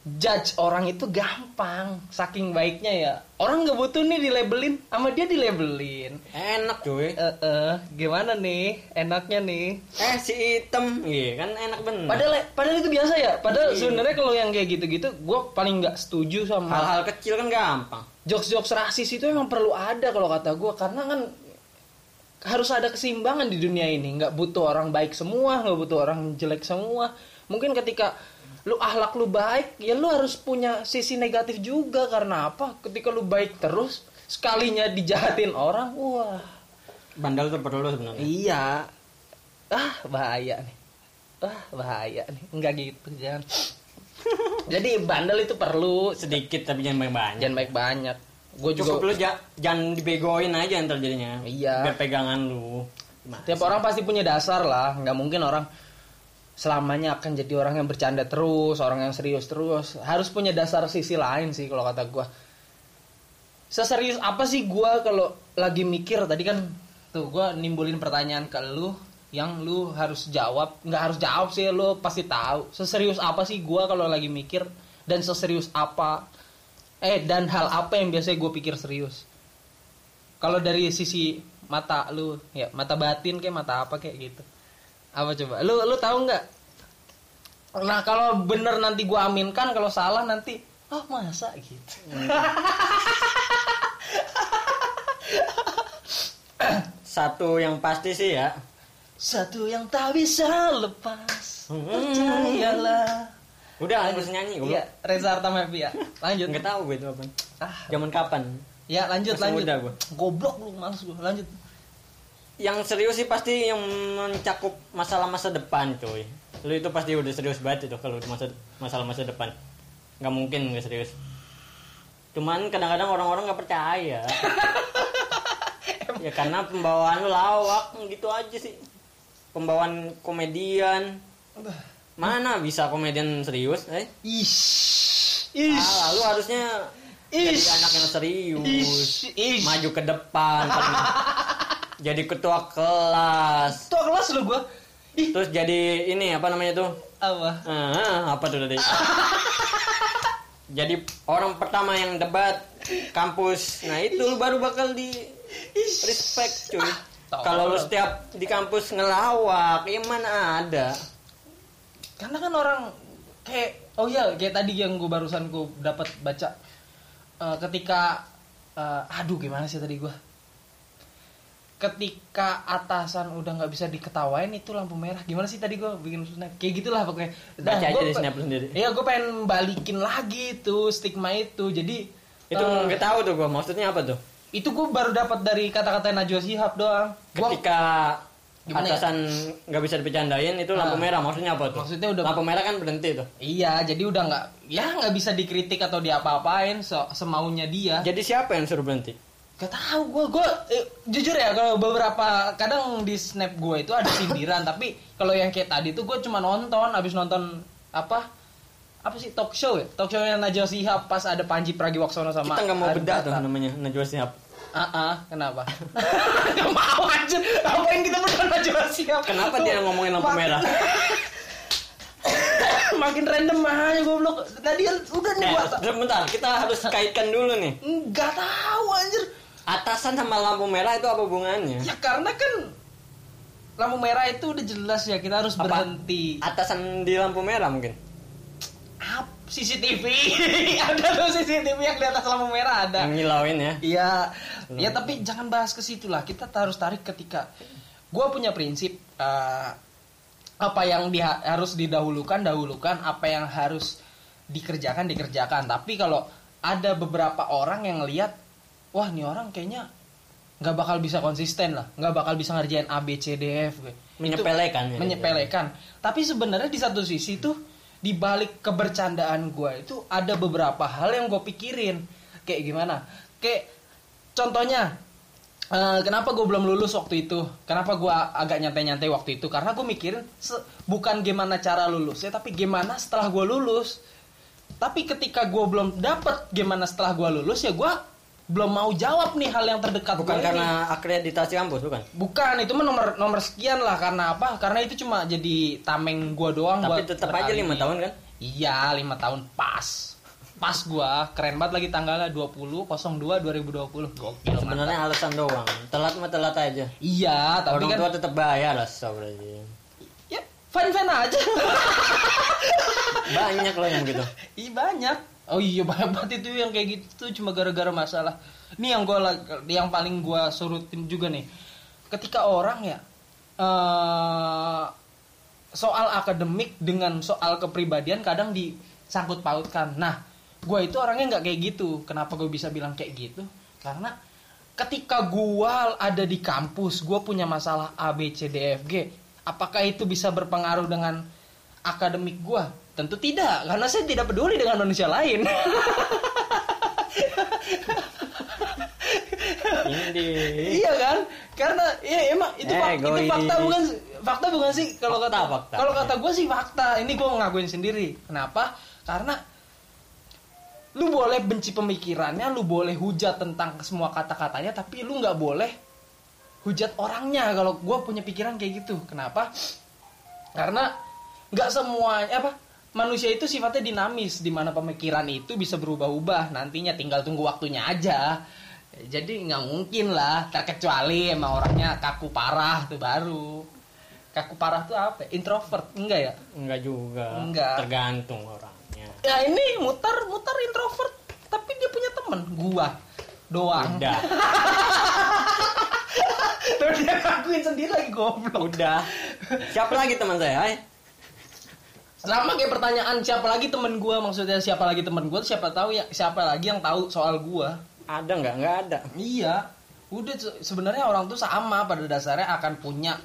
judge orang itu gampang saking baiknya ya orang nggak butuh nih dilabelin sama dia dilabelin Enak cuy. eh eh, gimana nih enaknya nih Eh si item, iya kan enak bener. padahal padahal itu biasa ya padahal Iya. sebenarnya kalau yang kayak gitu-gitu gue paling nggak setuju sama hal-hal kecil kan gampang. jokes-jokes rasis itu emang perlu ada kalau kata gue karena kan harus ada keseimbangan di dunia ini nggak butuh orang baik semua nggak butuh orang jelek semua mungkin ketika lu ahlak lu baik ya lu harus punya sisi negatif juga. Karena apa? Ketika lu baik terus sekalinya dijahatin orang wah. Bandel tuh perlu sebenarnya. iya. Ah bahaya nih. Ah bahaya nih. Nggak gitu jangan jadi bandel itu perlu. Sedikit tapi jangan banyak-banyak. jangan baik banyak. Gue juga Cukup lu ja- jangan dibegoin aja ntar jadinya. Iya. Biar pegangan lu. Gimana Tiap orang pasti punya dasar lah, nggak mungkin orang selamanya akan jadi orang yang bercanda terus, orang yang serius terus. Harus punya dasar sisi lain sih kalau kata gua. Seserius apa sih gua kalau lagi mikir tadi kan tuh gua nimbulin pertanyaan ke lu yang lu harus jawab, nggak harus jawab sih lu pasti tahu. Seserius apa sih gua kalau lagi mikir dan seserius apa eh dan hal apa yang biasanya gue pikir serius. Kalau dari sisi mata lu, ya mata batin kayak mata apa kayak gitu. Apa coba? Lu lu tahu nggak? Nah kalau bener nanti gua aminkan, kalau salah nanti, oh masa gitu. Satu yang pasti sih ya. Satu yang tak bisa lepas, percayalah. Udah harus nyanyi gue. Iya, Reza Artamevia. ya. Lanjut. Nggak tahu gue itu apa. Ah, Zaman kapan? ya lanjut Masih lanjut. gua. Goblok lu, males gua. Lanjut. Yang serius sih pasti yang mencakup masalah masa depan, cuy. Lu itu pasti udah serius banget itu kalau masa masalah masa depan. Nggak mungkin nggak serius. Cuman kadang-kadang orang-orang nggak percaya. ya karena pembawaan lu lawak gitu aja sih. Pembawaan komedian. Mana bisa komedian serius, eh? Ish. Ish. Ah, lu harusnya jadi Ish. anak yang serius. Ish. Ish. Maju ke depan. jadi ketua kelas. Tuh kelas lu gua. Ih, Terus jadi ini apa namanya tuh? apa? Ah, apa tuh tadi? jadi orang pertama yang debat kampus. Nah, itu lu baru bakal di respect, cuy. tolol. Kalau lu setiap di kampus ngelawak, ya mana ada? Karena kan orang kayak oh iya kayak tadi yang gue barusan gue dapat baca Eh, ketika eh, aduh gimana sih tadi gue ketika atasan udah nggak bisa diketawain itu lampu merah gimana sih tadi gue bikin snap kayak gitulah pokoknya Baca aja gua di snap sendiri. iya gue pengen balikin lagi tuh stigma itu jadi Itu eh, nggak tahu tuh gua maksudnya apa tuh? itu gue baru dapat dari kata-kata Najwa Shihab doang Gua- Ketika Gimana ya? atasan nggak bisa dibercandain itu lampu Ah. merah maksudnya apa tuh? Maksudnya udah- lampu merah kan berhenti tuh. iya jadi udah nggak ya nggak bisa dikritik atau diapa-apain se- semaunya dia Jadi siapa yang suruh berhenti? Gak tau gue gue eh, jujur ya kalau beberapa kadang di snap gue itu ada sindiran tapi kalau yang kayak tadi tuh gue cuma nonton abis nonton apa apa sih talk show ya talk show yang Najwa Shihab pas ada Panji Pragiwaksono sama Kita nggak mau bedah tuh namanya Najwa Shihab. Ah, ah, kenapa? Gak mau aja. Ngapain kita berdua Najwa Shihab? Kenapa dia ngomongin lampu merah? Makin random aja goblok. Tadi kan udah nih Eh, gua. sebentar, kita harus kaitkan dulu nih. Enggak tahu anjir. Atasan sama lampu merah itu apa hubungannya? Ya karena kan lampu merah itu udah jelas ya kita harus Apa? berhenti. Atasan di lampu merah mungkin. Ap, CCTV. ada tuh CCTV yang di atas lampu merah ada. Yang ngilauin ya. Iya, ya tapi jangan bahas ke situ lah. Kita harus tarik ketika gue punya prinsip eh, apa yang dia harus didahulukan dahulukan, apa yang harus dikerjakan dikerjakan. Tapi kalau ada beberapa orang yang lihat, wah nih orang kayaknya nggak bakal bisa konsisten lah, nggak bakal bisa ngerjain A B C D F. Gue. Menyepelekan ya. menyepelekan. Tapi sebenarnya di satu sisi tuh di balik kebercandaan gue itu ada beberapa hal yang gue pikirin. Kayak gimana? Kayak contohnya eh, kenapa gue belum lulus waktu itu? Kenapa gue agak nyantai-nyantai waktu itu? Karena gue mikirin bukan gimana cara lulusnya, tapi gimana setelah gue lulus. Tapi ketika gue belum dapet gimana setelah gue lulus ya gue belum mau jawab nih hal yang terdekat Bukan ini. karena akreditasi kampus, bukan? Bukan, itu mah nomor nomor sekian lah karena apa? Karena itu cuma jadi tameng gua doang Tapi buat tetap aja lima tahun kan? Iya, lima tahun pas. Pas gua keren banget lagi tanggalnya 20 02 2020. Gokil. Sebenarnya alasan doang. Telat mah telat aja. Iya, tapi Orang kan tua tetap bayar lah, astagfirullahaladzim. ya fine-fine aja. Banyak loh yang gitu. Iya banyak. Oh iya banyak banget itu yang kayak gitu tuh cuma gara-gara masalah. Ini yang gua yang paling gua surutin juga nih. Ketika orang ya eh soal akademik dengan soal kepribadian kadang disangkut pautkan. Nah, gua itu orangnya nggak kayak gitu. Kenapa gue bisa bilang kayak gitu? Karena ketika gua ada di kampus, gua punya masalah A B C D F G, apakah itu bisa berpengaruh dengan akademik gua? Tentu tidak, karena saya tidak peduli dengan manusia lain. Ini iya kan? Karena ya emang itu, Eh, fak- itu fakta bukan fakta bukan sih kalau kata fakta. kalau kata gue sih fakta. Ini gue ngakuin sendiri. Kenapa? Karena lu boleh benci pemikirannya, lu boleh hujat tentang semua kata-katanya, tapi lu nggak boleh hujat orangnya. Kalau gue punya pikiran kayak gitu, kenapa? Karena nggak semuanya apa manusia itu sifatnya dinamis, di mana pemikiran itu bisa berubah-ubah. Nantinya tinggal tunggu waktunya aja. Jadi nggak mungkin lah, terkecuali emang orangnya kaku parah tuh baru. Kaku parah tuh apa? Introvert enggak ya? enggak juga. Enggak. Tergantung orangnya. Ya ini mutar mutar introvert, tapi dia punya temen gua doang. Udah, Terus dia ngakuin sendiri lagi goblok. udah. Siapa lagi teman saya? Selama kayak pertanyaan siapa lagi temen gua maksudnya siapa lagi temen gua siapa tahu ya siapa lagi yang tahu soal gua. Ada nggak? Nggak ada. Iya. Udah se- sebenarnya orang tuh sama pada dasarnya akan punya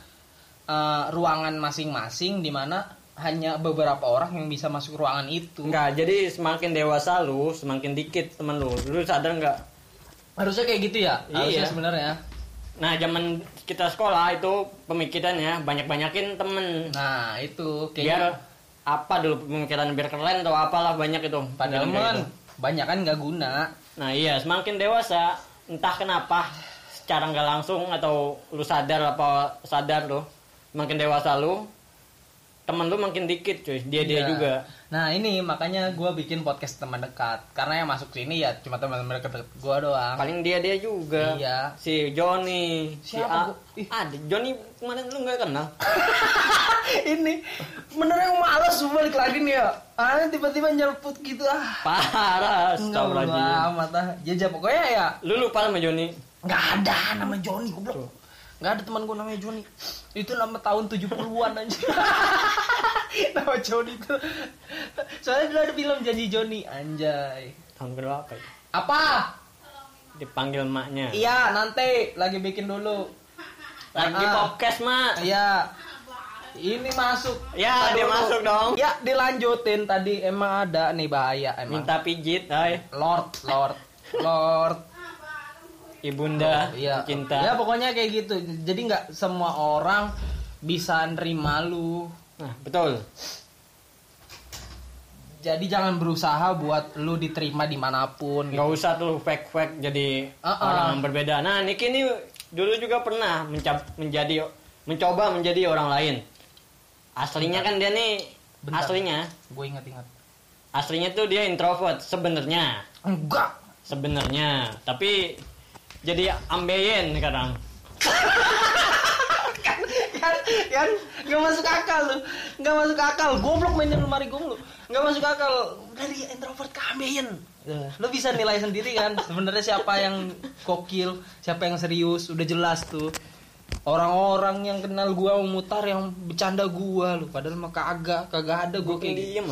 eh, ruangan masing-masing di mana hanya beberapa orang yang bisa masuk ruangan itu. Enggak, jadi semakin dewasa lu, semakin dikit temen lu. Lu sadar nggak? Harusnya kayak gitu ya. Harusnya Iya. sebenarnya. Nah, zaman kita sekolah itu pemikirannya banyak-banyakin temen. Nah, itu Biar kayaknya apa dulu pemikiran biar keren atau apalah banyak itu. padahal kan gitu. banyak kan nggak guna. Nah iya, semakin dewasa, entah kenapa secara nggak langsung atau lu sadar apa sadar lu, makin dewasa lu, temen lu makin dikit cuy, dia dia Iya. juga. Nah ini makanya gue bikin podcast teman dekat karena yang masuk sini ya cuma teman-teman dekat gue doang. Paling dia dia juga. Iya. Si Johnny, si Siapa A. gua? Ih. Ah, Johnny kemarin lu nggak kenal? ini beneran yang males gue balik lagi nih ya. Ah tiba-tiba nyelput gitu ah. Parah, astagfirullahaladzim. amat ah. Jajah pokoknya ya Lu lupa sama Johnny? nggak ada nama Joni goblok. Nggak ada teman gue namanya Joni. Itu nama tahun 70-an aja. nama Joni itu. Soalnya dulu ada film Janji Joni anjay. Tahun berapa ya? Apa? Dipanggil maknya. Iya, nanti lagi bikin dulu. Lagi Ah. podcast, Mak. Iya. Ini masuk. Ya, Ntar dia dulu. masuk dong. Ya, dilanjutin tadi emang ada nih bahaya emang. Minta pijit, hai. Lord, Lord, Lord. Ibunda Iya. cinta. Ya pokoknya kayak gitu. Jadi nggak semua orang bisa nerima lu. Nah, betul. Jadi jangan berusaha buat lu diterima di mana pun. gitu. nggak usah tuh fake fake jadi Uh-uh. orang yang berbeda nah Niki ini dulu juga pernah mencap menjadi mencoba menjadi orang lain aslinya kan dia nih Bentar. aslinya Gue ingat-ingat. aslinya tuh dia introvert sebenarnya Enggak. sebenarnya tapi jadi ambeien sekarang kan kan nggak masuk akal lu nggak masuk akal. Goblok mainin lemari gue lu nggak masuk akal. Dari introvert ke ambeien? Lu bisa nilai sendiri kan? Sebenarnya siapa yang kokil siapa yang serius udah jelas tuh. Orang-orang yang kenal gua memutar yang bercanda gua lu. Padahal mah kagak kagak ada gua kayak gitu. diem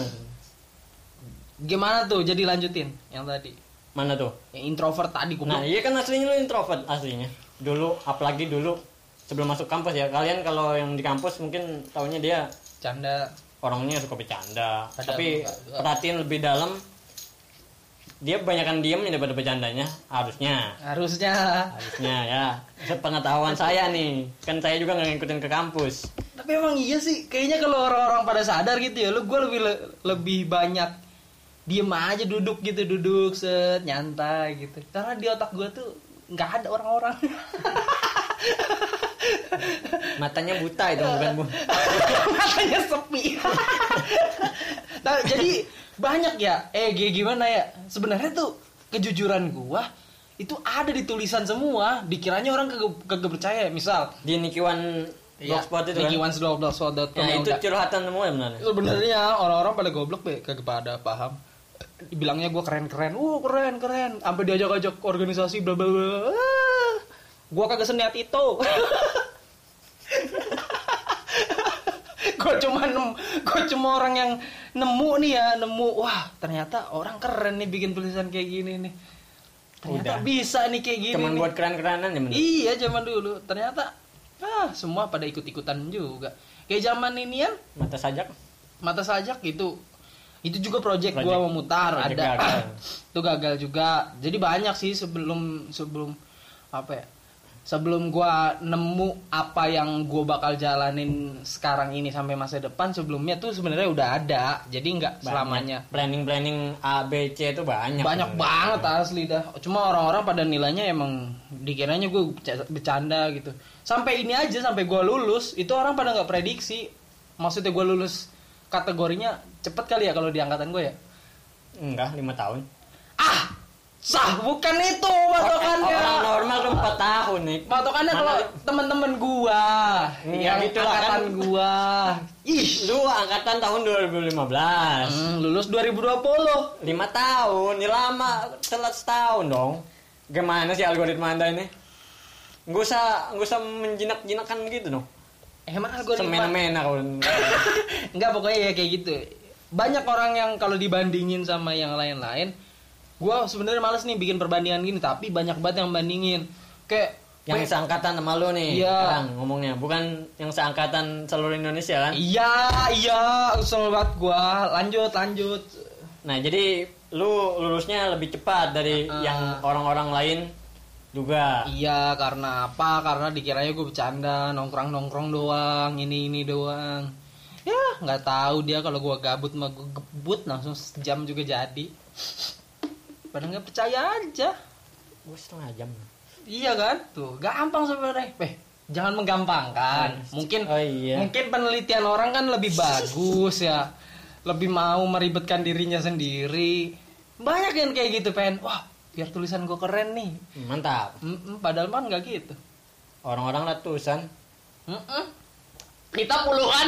gimana tuh? Jadi lanjutin yang tadi mana tuh? Yang introvert tadi gua nah iya kan aslinya lu introvert aslinya. Dulu apalagi dulu sebelum masuk kampus ya. Kalian kalau yang di kampus mungkin taunya dia canda. orangnya suka bercanda. Padahal tapi enggak. perhatiin lebih dalam dia kebanyakan diem daripada bercandanya. Harusnya. Harusnya. Harusnya ya. Sepengetahuan saya nih. Kan saya juga nggak ngikutin ke kampus. Tapi emang iya sih, kayaknya kalau orang-orang pada sadar gitu ya, lu gue lebih lebih banyak diem aja duduk gitu, duduk set nyantai gitu. Karena di otak gue tuh nggak ada orang-orang. matanya buta itu bukan bu Matanya sepi. nah, jadi banyak ya, eh gimana ya? Sebenarnya tuh kejujuran gua itu ada di tulisan semua. Dikiranya orang kagak kagak percaya. Misal, di Nikiwan blogspot itu kan nikiwans12.com ya, yang itu curhatan semua sebenarnya sebenarnya orang-orang pada goblok be kagak pada paham bilangnya gue keren keren uh keren keren. Sampai diajak-ajak organisasi bla bla bla. Ah, gue kagak seniat itu. Gue cuma nem gue cuma orang yang nemu nih ya nemu. Wah ternyata orang keren nih bikin tulisan kayak gini nih. Ternyata Udah. bisa nih kayak gini cuman nih. buat keren-kerenan ya Iya zaman dulu. Ternyata ah semua pada ikut-ikutan juga. Kayak zaman ini ya. Mata sajak. Mata sajak gitu. Itu juga project, Project- gua memutar project ada. gagal. itu gagal juga. Jadi banyak sih sebelum sebelum apa ya? Sebelum gua nemu apa yang gua bakal jalanin sekarang ini sampai masa depan sebelumnya tuh sebenarnya udah ada. Jadi nggak selamanya planning planning A B C itu banyak banyak banget asli dah cuma orang-orang pada nilainya emang dikiranya gue bercanda gitu sampai ini aja sampai gue lulus itu orang pada nggak prediksi maksudnya gue lulus kategorinya cepet kali ya kalau di angkatan gue ya? Enggak lima tahun. Ah sah bukan itu patokannya. Orang normal tuh empat tahun nih patokannya kalau temen-temen gua. Hmm, yang gitu lah kan. angkatan gua. Ih. Lu angkatan tahun 2015 hmm, lulus 2020 lima tahun ini lama telat setahun dong. Gimana sih algoritma anda ini? Nggak usah nggak usah menjinak-jinakan gitu dong. Emang algoritma semena-mena kalau Enggak pokoknya ya kayak gitu. Banyak orang yang kalau dibandingin sama yang lain-lain, gua sebenarnya males nih bikin perbandingan gini, tapi banyak banget yang bandingin. Kayak yang seangkatan sama lu nih Iya. sekarang ngomongnya bukan yang seangkatan seluruh Indonesia kan Iya, iya, usul banget gua. Lanjut, lanjut. nah jadi lu lulusnya lebih cepat dari Ah. yang orang-orang lain juga Iya, karena apa? Karena dikiranya gue bercanda, nongkrong-nongkrong doang, ini ini doang. Ya, nggak tahu dia kalau gua gabut mah gua gebut langsung sejam juga jadi. Pada nggak percaya aja. gue setengah jam Iya kan? Tuh, gampang sebenarnya. Eh, jangan menggampangkan. Mungkin Oh, iya. mungkin penelitian orang kan lebih bagus ya. Lebih mau meribetkan dirinya sendiri. Banyak yang kayak gitu, pengen. Wah, biar tulisan gue keren nih. mantap Mm-mm, padahal mah nggak gitu. orang-orang ratusan Mm-mm. Kita puluhan.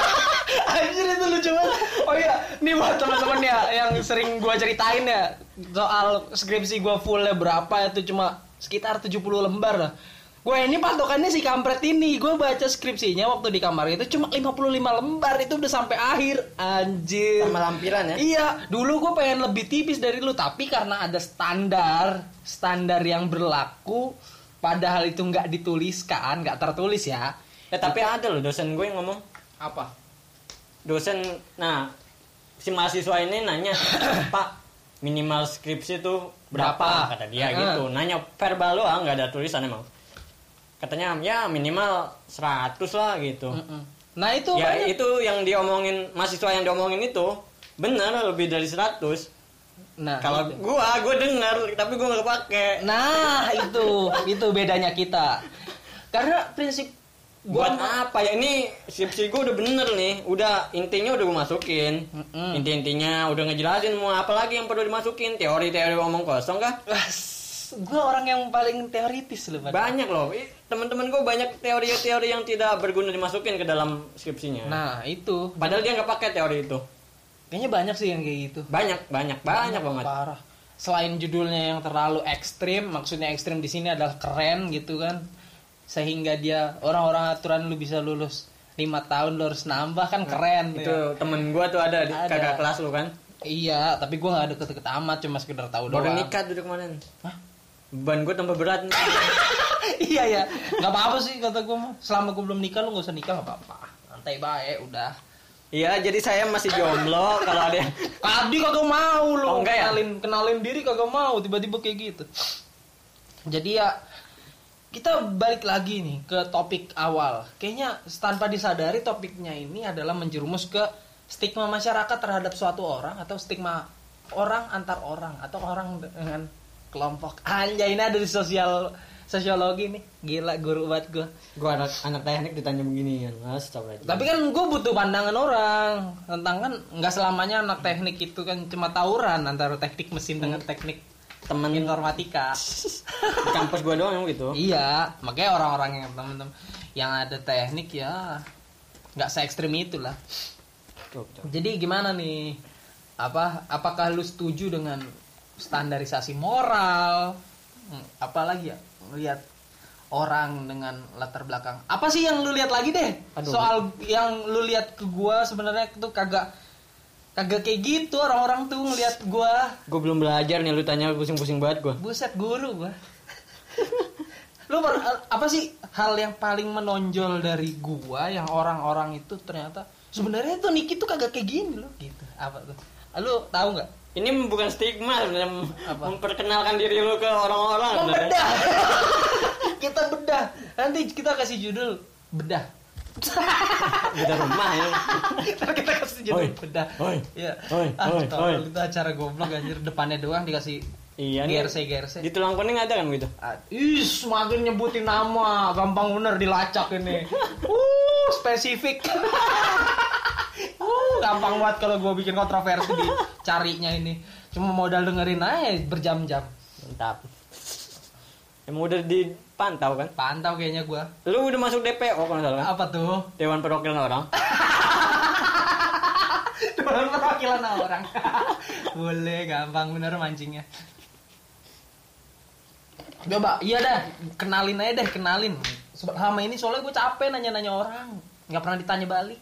Anjir itu lucu banget. Oh iya, nih buat teman-teman ya yang sering gua ceritain ya soal skripsi gua fullnya berapa itu cuma sekitar 70 lembar lah. Gue ini patokannya si kampret ini. Gue baca skripsinya waktu di kamar itu cuma 55 lembar itu udah sampai akhir. Anjir. sama lampiran ya Iya, dulu gue pengen lebih tipis dari lu, tapi karena ada standar, standar yang berlaku, padahal itu nggak dituliskan, nggak tertulis ya. Ya tapi ada loh dosen gue yang ngomong Apa? dosen nah si mahasiswa ini nanya pak minimal skripsi itu berapa, Berapa? kata dia Ah. gitu nanya verbal doang nggak ada tulisan emang katanya ya minimal 100 lah gitu Mm-mm. Nah itu ya banyak. itu yang diomongin mahasiswa yang diomongin itu bener lebih dari 100 Nah, kalau itu. gua gua denger tapi gua nggak kepake Nah, itu itu bedanya kita. Karena prinsip buat gua apa ya ini skripsi gua udah bener nih udah intinya udah gua masukin Mm-mm. inti-intinya udah ngejelasin mau apa lagi yang perlu dimasukin teori-teori omong kosong kah gue orang yang paling teoritis loh Pak. banyak loh teman-teman gua banyak teori-teori yang tidak berguna dimasukin ke dalam skripsinya Nah, itu. padahal dia nggak pakai teori itu Kayaknya banyak sih yang kayak gitu. banyak banyak banyak banget Parah. Selain judulnya yang terlalu ekstrim, maksudnya ekstrim di sini adalah keren gitu kan. Sehingga dia orang-orang aturan lu bisa lulus lima tahun lu harus nambah kan keren itu ya. temen gua tuh ada di Ada. kakak kelas lu kan Iya, tapi gua nggak deket-deket amat, cuma sekedar tahu baru doang. nikah duduk Hah? ban gua tambah berat nih. iya ya, nggak apa-apa sih kata gua mah. Selama gua belum nikah lu nggak usah nikah nggak apa-apa. Santai baik, udah. Iya, jadi saya masih jomblo kalau ada yang Tadi kagak mau lu Oh, ya? kenalin kenalin diri kagak mau tiba-tiba kayak gitu. Jadi ya kita balik lagi nih ke topik awal. Kayaknya tanpa disadari topiknya ini adalah menjerumus ke stigma masyarakat terhadap suatu orang atau stigma orang antar orang atau orang dengan kelompok. Anjay ini ada di sosial sosiologi nih. Gila guru buat gue. gua anak anak teknik ditanya begini kan. Astagfirullah. Tapi kan gue butuh pandangan orang tentang kan nggak selamanya anak teknik itu kan cuma tawuran antara teknik mesin dengan teknik temen di informatika. kampus gua doang yang gitu. iya, makanya orang-orang yang teman-teman yang ada teknik ya nggak se ekstrim itulah. Tuh. Jadi gimana nih? Apa apakah lu setuju dengan standarisasi moral? Hmm, apalagi ya lihat orang dengan latar belakang. Apa sih yang lu lihat lagi deh? Aduh. Soal yang lu lihat ke gua sebenarnya itu kagak kagak kayak gitu orang-orang tuh ngelihat gua Gua belum belajar nih lu tanya pusing-pusing banget gua. buset guru gua. lu apa sih hal yang paling menonjol dari gua yang orang-orang itu ternyata sebenarnya tuh Niki tuh kagak kayak gini loh gitu. Apa tuh? Lu tahu nggak? Ini bukan stigma sebenarnya memperkenalkan diri lu ke orang-orang. Membedah. kita bedah. Nanti kita kasih judul bedah. Beda rumah ya. Ntar kita kasih judul Oi, bedah. oi, Iya. oi, ah, oi, oi. itu acara goblok anjir depannya doang dikasih Iya nih. GRC GRC. Di tulang kuning ada kan gitu? Ah, Ih, semakin nyebutin nama, gampang bener dilacak ini. Uh, spesifik. uh, gampang banget kalau gue bikin kontroversi dicarinya ini. Cuma modal dengerin aja berjam-jam. Mantap. Emang udah dipantau kan? Pantau kayaknya gue. Lu udah masuk DPO kalau nggak salah. Apa tuh? Dewan Perwakilan Orang. Dewan perwakilan orang. Boleh, gampang bener mancingnya. Coba, iya dah, kenalin aja deh, kenalin. Selama ini soalnya gue capek nanya-nanya orang, nggak pernah ditanya balik.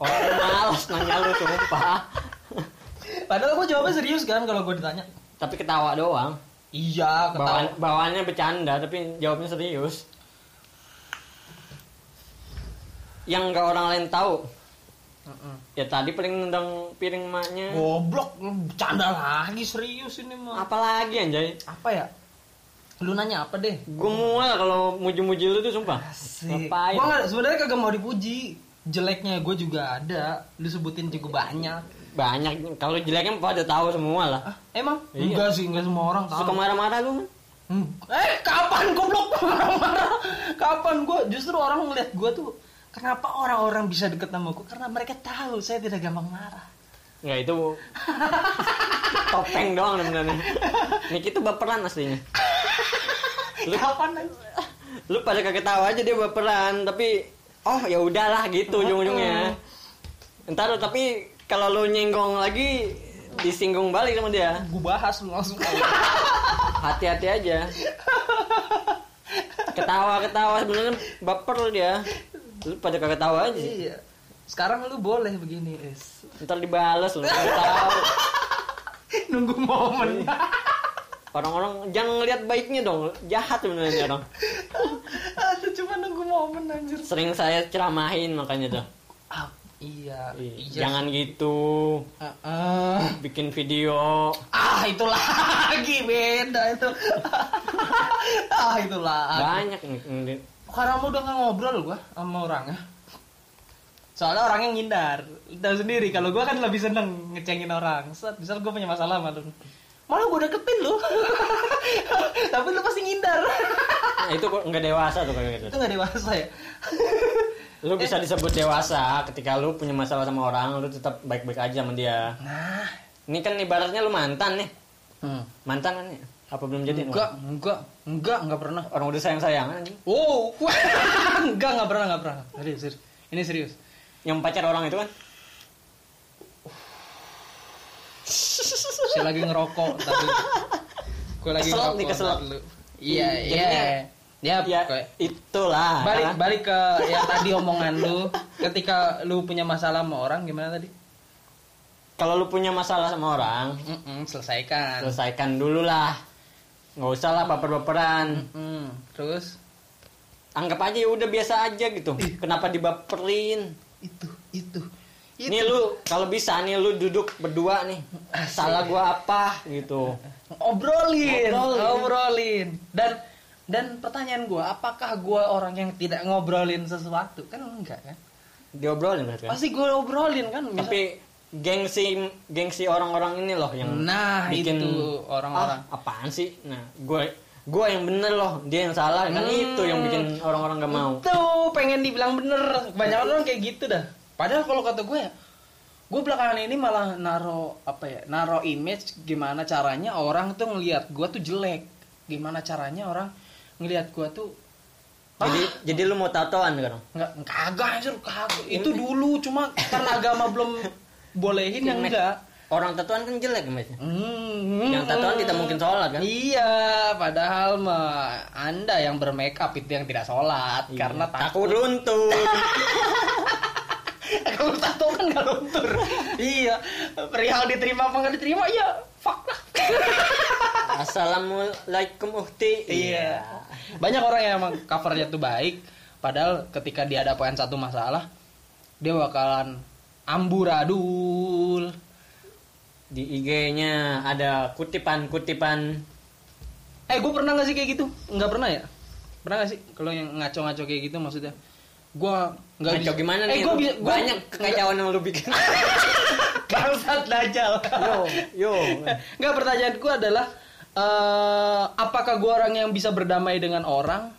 Orang males nanya lu sumpah. Padahal gue jawabnya serius kan kalau gue ditanya. Tapi ketawa doang. Iya, Bawaan, ketawa. bawaannya bercanda tapi jawabnya serius. Yang nggak orang lain tahu. Mm-mm. Ya tadi paling nendang piring emaknya. Goblok, bercanda lagi serius ini mah. Apalagi anjay. Apa ya? Lu nanya apa deh? Gue mual kalau muji-muji lu tuh sumpah. Ngapain? Gue sebenarnya kagak mau dipuji. Jeleknya gue juga ada. Lu sebutin juga banyak. Banyak. Kalau jeleknya pada tahu semua lah. Ah, emang? Iya. Enggak sih, enggak semua orang tahu. Suka marah-marah lu. Hmm. Eh, kapan goblok marah-marah? Kapan gue justru orang ngeliat gue tuh kenapa orang-orang bisa deket sama gue? Karena mereka tahu saya tidak gampang marah. Nggak itu topeng doang sebenarnya. Niki tuh baperan aslinya. Lu, Kapan lu pada kaget tahu aja dia baperan, tapi oh ya udahlah gitu ujung-ujungnya. Entar tapi kalau lu nyenggong lagi disinggung balik sama dia. Gue bahas lu langsung. Hati-hati aja. Ketawa-ketawa sebenarnya baper dia. Lu pada kaget tahu aja. iya. Sekarang lu boleh begini, Is. Ntar dibales lu, tahu. Nunggu momen. Orang-orang jangan ngeliat baiknya dong, jahat sebenarnya orang. Cuma nunggu momen anjir. Sering saya ceramahin makanya tuh. Iya. Ih, iya. Jangan gitu, Ah, ah. bikin video. Ah, itu lagi beda itu. ah, itu lagi. Banyak nih. Karena udah nggak ngobrol gua sama orangnya. soalnya orangnya ngindar tahu sendiri kalau gue kan lebih seneng ngecengin orang set misal gue punya masalah sama lu malah gue deketin lu tapi lu pasti ngindar Nah, itu kok nggak dewasa tuh kayak gitu. itu gak dewasa ya Lu bisa disebut dewasa ketika lu punya masalah sama orang, lu tetap baik-baik aja sama dia. nah Ini kan ibaratnya lu mantan nih. hmm. Mantan kan ya? Apa belum jadi? enggak enggak enggak enggak pernah Orang udah sayang-sayangan anjing. wow enggak enggak pernah enggak pernah serius, serius ini serius Yang pacar orang itu kan? saya lagi ngerokok tapi gue lagi Keselak ngerokok nih, dulu. iya iya ya, Ya, itulah. balik balik ke yang tadi omongan lu ketika lu punya masalah sama orang gimana tadi Kalau lu punya masalah sama orang, Mm-mm, selesaikan selesaikan dulu lah. Nggak usah lah baper-baperan. Mm, terus Anggap aja ya udah biasa aja gitu. Kenapa dibaperin? itu itu Nih lu kalau bisa nih lu duduk berdua nih. Salah gua apa gitu. obrolin Ngobrolin. obrolin dan dan pertanyaan gua apakah gua orang yang tidak ngobrolin sesuatu kan enggak kan Diobrolin berarti kan. pasti gua obrolin kan Misal- Tapi gengsi gengsi orang-orang ini loh yang nah bikin itu orang-orang ah, apaan sih? Nah, gue gue yang bener loh, dia yang salah kan Hmm. itu yang bikin orang-orang gak mau. Tuh pengen dibilang bener. Kebanyakan orang kayak gitu dah. Padahal kalau kata gue ya, gue belakangan ini malah naro apa ya, naro image gimana caranya orang tuh ngelihat gue tuh jelek. Gimana caranya orang ngelihat gue tuh Jadi ah, jadi lu mau tatoan kan? nggak kagak anjir kagak. Itu dulu cuma karena agama belum bolehin yang enggak. Orang tatoan kan jelek Mas. Hmm, Yang tatoan kita mungkin sholat kan? Iya, padahal mah Anda yang bermake up itu yang tidak sholat Iya. karena takut takut runtuh. Kalau tato kan nggak luntur. iya. Perihal diterima apa nggak diterima, ya fuck lah. Assalamualaikum uhti. iya. Banyak orang yang emang covernya tuh baik, padahal ketika dihadapkan satu masalah, dia bakalan amburadul. Di IG-nya ada kutipan-kutipan Eh, gue pernah gak sih kayak gitu? Nggak pernah ya? Pernah gak sih? Kalau yang ngaco-ngaco kayak gitu maksudnya? Gue nggak Ngaco gimana eh, nih? Gua Lu? bisa, gua- Banyak kekacauan yang lu bikin. Bangsat dajal. yo, yo. Nggak pertanyaan gue adalah eh apakah gue orang yang bisa berdamai dengan orang?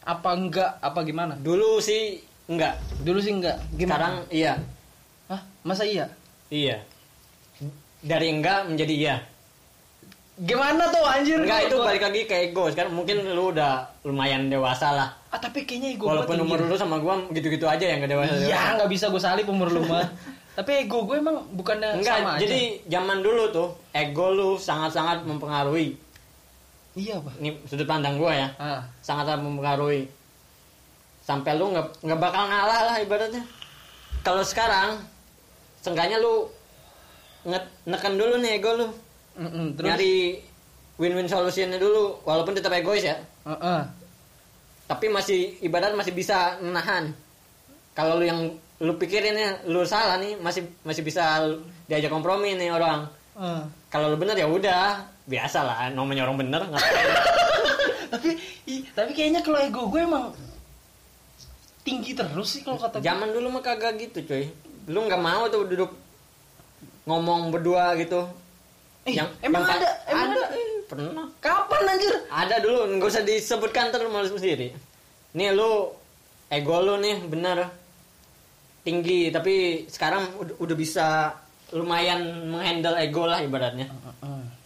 Apa enggak? Apa gimana? Dulu sih enggak. Dulu sih enggak. Sekarang Gimana? iya. Hah? Masa iya? Iya. Dari enggak menjadi iya. Gimana tuh anjir? Enggak itu balik lagi ke ego. Sekarang mungkin lu udah lumayan dewasa lah. Ah tapi kayaknya ego Walaupun umur lu sama gua gitu-gitu aja yang gak dewasa. Iya nggak bisa gue salip umur lu mah. tapi ego gue emang bukannya Enggak, sama aja. jadi zaman dulu tuh ego lu sangat-sangat mempengaruhi. Iya pak. Ini sudut pandang gua ya. Ah. Sangat-sangat mempengaruhi. Sampai lu nggak nggak bakal ngalah lah ibaratnya. Kalau sekarang seenggaknya lu nge- neken dulu nih ego lu. Mm-mm, terus. Nyari win-win solutionnya dulu walaupun tetap egois ya. Heeh. Tapi masih ibarat masih bisa menahan. Kalau lu yang lu pikirin ya lu salah nih masih masih bisa diajak kompromi nih orang. Heeh. Kalau lu bener ya udah biasa lah namanya orang bener tapi i- tapi kayaknya kalau ego gue emang tinggi terus sih kalau kata gue. Zaman dulu mah kagak gitu cuy. Lu nggak mau tuh duduk ngomong berdua gitu. Eh, emang pa- ada? Emang ada? eh, pernah. Kapan anjir? Ada dulu, nggak usah disebutkan terus malu sendiri. Nih lu ego lu nih bener tinggi, tapi sekarang udah, udah bisa lumayan menghandle ego lah ibaratnya.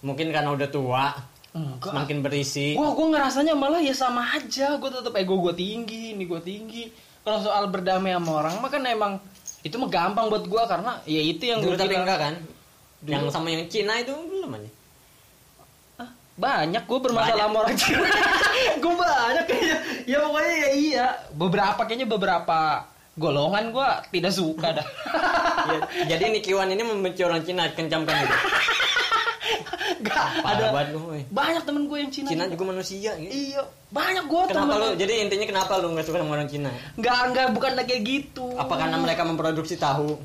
Mungkin karena udah tua, Enggak. semakin berisi. Wah, gue ngerasanya malah ya sama aja. Gue tetap ego gue tinggi, ini gue tinggi. Kalau soal berdamai sama orang, mah kan emang itu mah gampang buat gue karena ya itu yang Dulu gue tapi enggak kan? Dulu. Yang sama yang Cina itu belum aja. Ah, banyak gue bermasalah sama orang Cina. gue banyak kayaknya. Ya pokoknya ya iya. Beberapa kayaknya beberapa golongan gue tidak suka dah. Ya, jadi Nikiwan ini membenci orang Cina, kencamkan itu. Gak ada. woy. Banyak temen gue yang Cina. Cina juga. juga manusia gitu. Iya, banyak gue Kenapa temen. lu? Jadi intinya kenapa lu nggak suka sama orang Cina? Enggak, enggak, bukan kayak gitu. Apa karena mereka memproduksi tahu?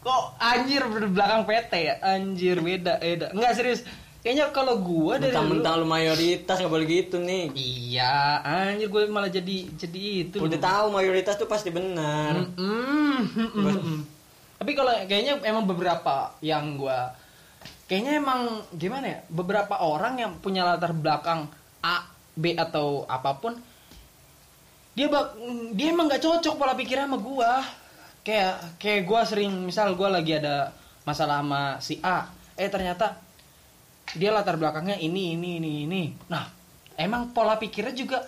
Kok anjir belakang PT ya? Anjir beda, beda. Enggak serius. kayaknya kalau gua dari Mentang-mentang lu mayoritas nggak boleh gitu nih. iya anjir gue malah jadi jadi itu Udah tahu mayoritas tuh pasti benar. Mm, mm, mm, mm. Tapi kalau kayaknya emang beberapa yang gua kayaknya emang gimana ya? Beberapa orang yang punya latar belakang A, B atau apa pun dia bak dia emang nggak cocok pola pikirnya sama gua. Kayak kayak gua sering misal gua lagi ada masalah sama si A, eh ternyata dia latar belakangnya ini ini ini ini. Nah, emang pola pikirnya juga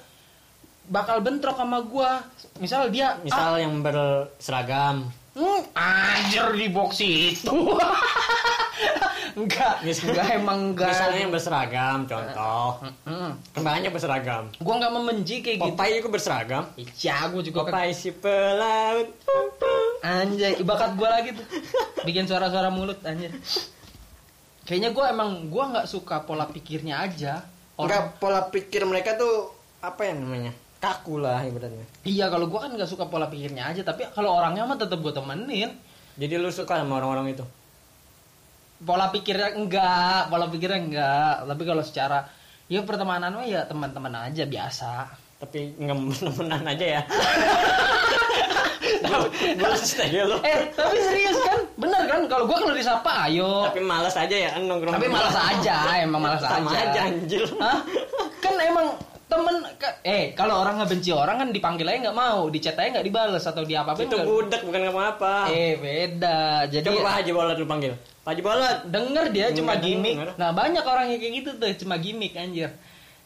bakal bentrok sama gua. Misal dia A, Misal yang berseragam. Hmm, anjir di box itu. enggak, Mis- enggak emang enggak. Misalnya yang berseragam, contoh. Hmm, Banyak berseragam. gua enggak membenci kayak gitu. Popeye juga berseragam. Iya, gua juga kan. Popeye si pelaut. Anjay, bakat gua lagi tuh. Bikin suara-suara mulut anjir. Kayaknya gua emang gua nggak suka pola pikirnya aja. Enggak pola pikir mereka tuh apa ya namanya? Kaku lah ibaratnya. Iya, kalau gua kan nggak suka pola pikirnya aja, tapi kalau orangnya mah tetap gua temenin. Jadi lu suka sama orang-orang itu? Pola pikirnya enggak, pola pikirnya enggak. Tapi kalau secara ya pertemanan mah ya teman-teman aja biasa. Tapi nggak temenan aja ya. Lu. Eh, tapi serius kan? Bener kan? Kalau gua kalau disapa, ayo. Tapi malas aja ya nongkrong. Tapi malas aja, emang malas Sama aja. aja anjir. Hah? Kan emang temen eh kalau orang ngebenci orang kan dipanggil aja nggak mau, di chat aja nggak dibales atau di apa Itu budak bukan apa-apa. Eh beda. Jadi Coba Pak Haji Bolot lu panggil. Pak Haji Bolot. denger dia cuma Nggak gimmick. denger. Nah banyak orang yang kayak gitu tuh cuma gimmick anjir.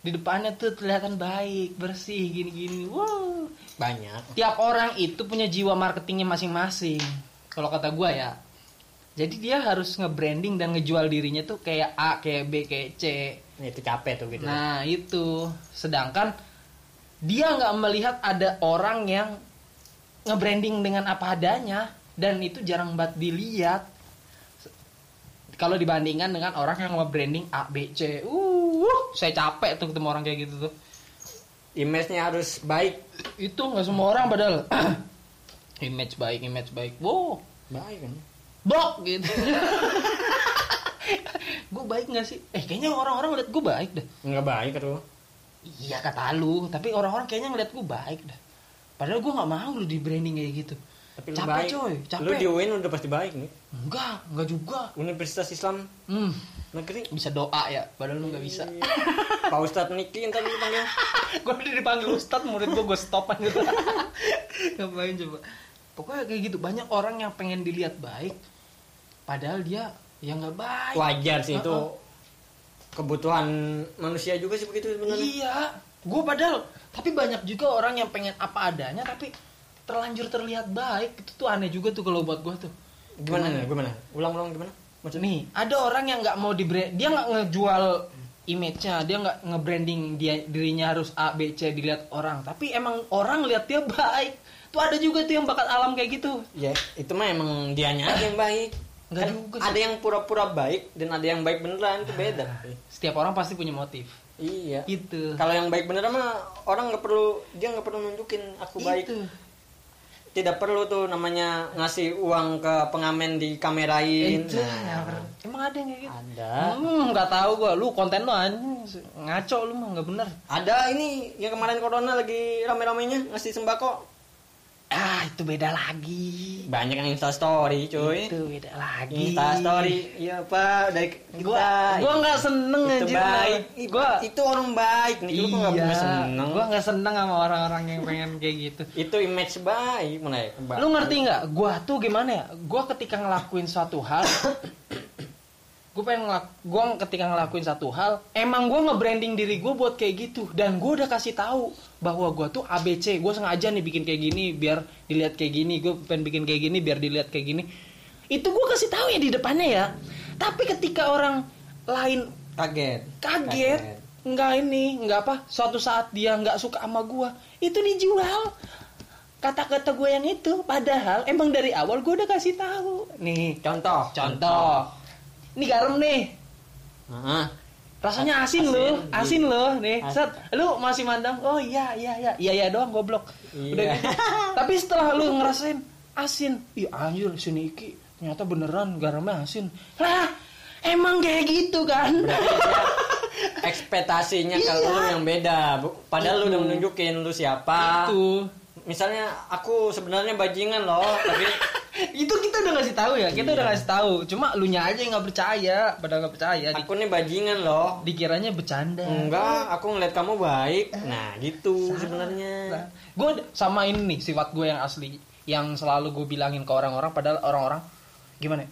Di depannya tuh kelihatan baik, bersih, gini-gini. Wow. Banyak. Tiap orang itu punya jiwa marketingnya masing-masing. Kalau kata gua ya. Jadi dia harus nge-branding dan ngejual dirinya tuh kayak A, kayak B, kayak C. Nah, itu capek tuh gitu. Nah itu, sedangkan dia nggak melihat ada orang yang nge-branding dengan apa adanya dan itu jarang banget dilihat. Kalau dibandingkan dengan orang yang nge-branding A, B, C, uh, saya capek tuh ketemu orang kayak gitu tuh. Image-nya harus baik. Itu nggak semua orang padahal. image baik, image baik. Wow, Baik kan. Bok gitu. gue baik nggak sih? Eh kayaknya orang-orang liat gue baik dah. Enggak baik tuh. Iya kata lu, tapi orang-orang kayaknya ngeliat gue baik dah. Padahal gue nggak mau lu di branding kayak gitu. Tapi lu capek baik. coy, Lu capek. di UIN udah pasti baik nih. Enggak, enggak juga. Universitas Islam Hmm, negeri. bisa doa ya, padahal lu nggak bisa. Pak Ustadz Niki ntar lu panggil. gue udah dipanggil ustad, murid gue gue stopan gitu. Ngapain coba? Pokoknya kayak gitu, banyak orang yang pengen dilihat baik, padahal dia ya nggak baik. Wajar sih itu kebutuhan manusia juga sih begitu sebenarnya. Iya, gue padahal. Tapi banyak juga orang yang pengen apa adanya, tapi terlanjur terlihat baik. Itu tuh aneh juga tuh kalau buat gue tuh. Gimana nih? Gimana? Ulang-ulang gimana? Maksudnya? Nih, ada orang yang nggak mau di dia nggak ngejual image-nya, dia nggak nge-branding dia dirinya harus A, B, C dilihat orang. Tapi emang orang lihat dia baik. Tuh ada juga tuh yang bakat alam kayak gitu. Ya, itu mah emang dianya aja yang baik. Nggak Kan juga sih. ada yang pura-pura baik dan ada yang baik beneran itu beda. Setiap orang pasti punya motif. Iya. Itu. Kalau yang baik beneran mah orang nggak perlu dia nggak perlu nunjukin aku baik. Itu. Tidak perlu tuh namanya ngasih uang ke pengamen di kamerain. Itu. Nah, ya, ber- emang ada yang kayak gitu? ada. Hmm, nggak tahu gua. Lu konten lu anjing ngaco lu mah nggak bener. Ada ini yang kemarin corona lagi rame-ramenya ngasih sembako. Ah, itu beda lagi. Banyak yang Insta story, cuy. Itu beda lagi. Insta story. Iya, Pak, dari kita. Gua gua nggak seneng itu anjir. baik. Gua itu orang baik nih. Lu kok nggak iya, seneng? gua nggak seneng sama orang-orang yang pengen kayak gitu. Itu image baik, mana ya? Baik. Lu ngerti nggak? Gua tuh gimana ya? Gua ketika ngelakuin suatu hal, gue pengen ngelak, gua ketika ngelakuin satu hal, emang gua nge-branding diri gue buat kayak gitu dan gua udah kasih tahu bahwa gua tuh ABC, gue sengaja nih bikin kayak gini biar dilihat kayak gini, gue pengen bikin kayak gini biar dilihat kayak gini. Itu gua kasih tahu ya di depannya ya. Tapi ketika orang lain kaget. kaget, nggak ini, nggak apa, suatu saat dia nggak suka sama gua, itu dijual. Kata-kata gue yang itu, padahal emang dari awal gue udah kasih tahu. Nih, Contoh. contoh. Ini garam nih, Heeh. rasanya asin, Asin, loh, gitu. asin loh, nih. Set, lu masih mandang, oh iya, iya, iya, iya, iya doang goblok. Udah Iya. gitu. Tapi setelah lu ngerasain asin, iya anjir sini iki ternyata beneran garamnya asin. Lah, emang kayak gitu kan ekspektasinya kalau Iya. lu yang beda. Padahal lu udah menunjukin lu siapa. itu Misalnya aku sebenarnya bajingan loh, tapi itu kita udah ngasih tahu ya kita udah ngasih tahu cuma lu nya aja yang nggak percaya pada nggak percaya aku nih bajingan loh. dikiranya bercanda Enggak, aku ngeliat kamu baik. Nah, gitu sebenarnya. gue sama ini nih sifat gue yang asli yang selalu gue bilangin ke orang-orang padahal orang-orang gimana ya?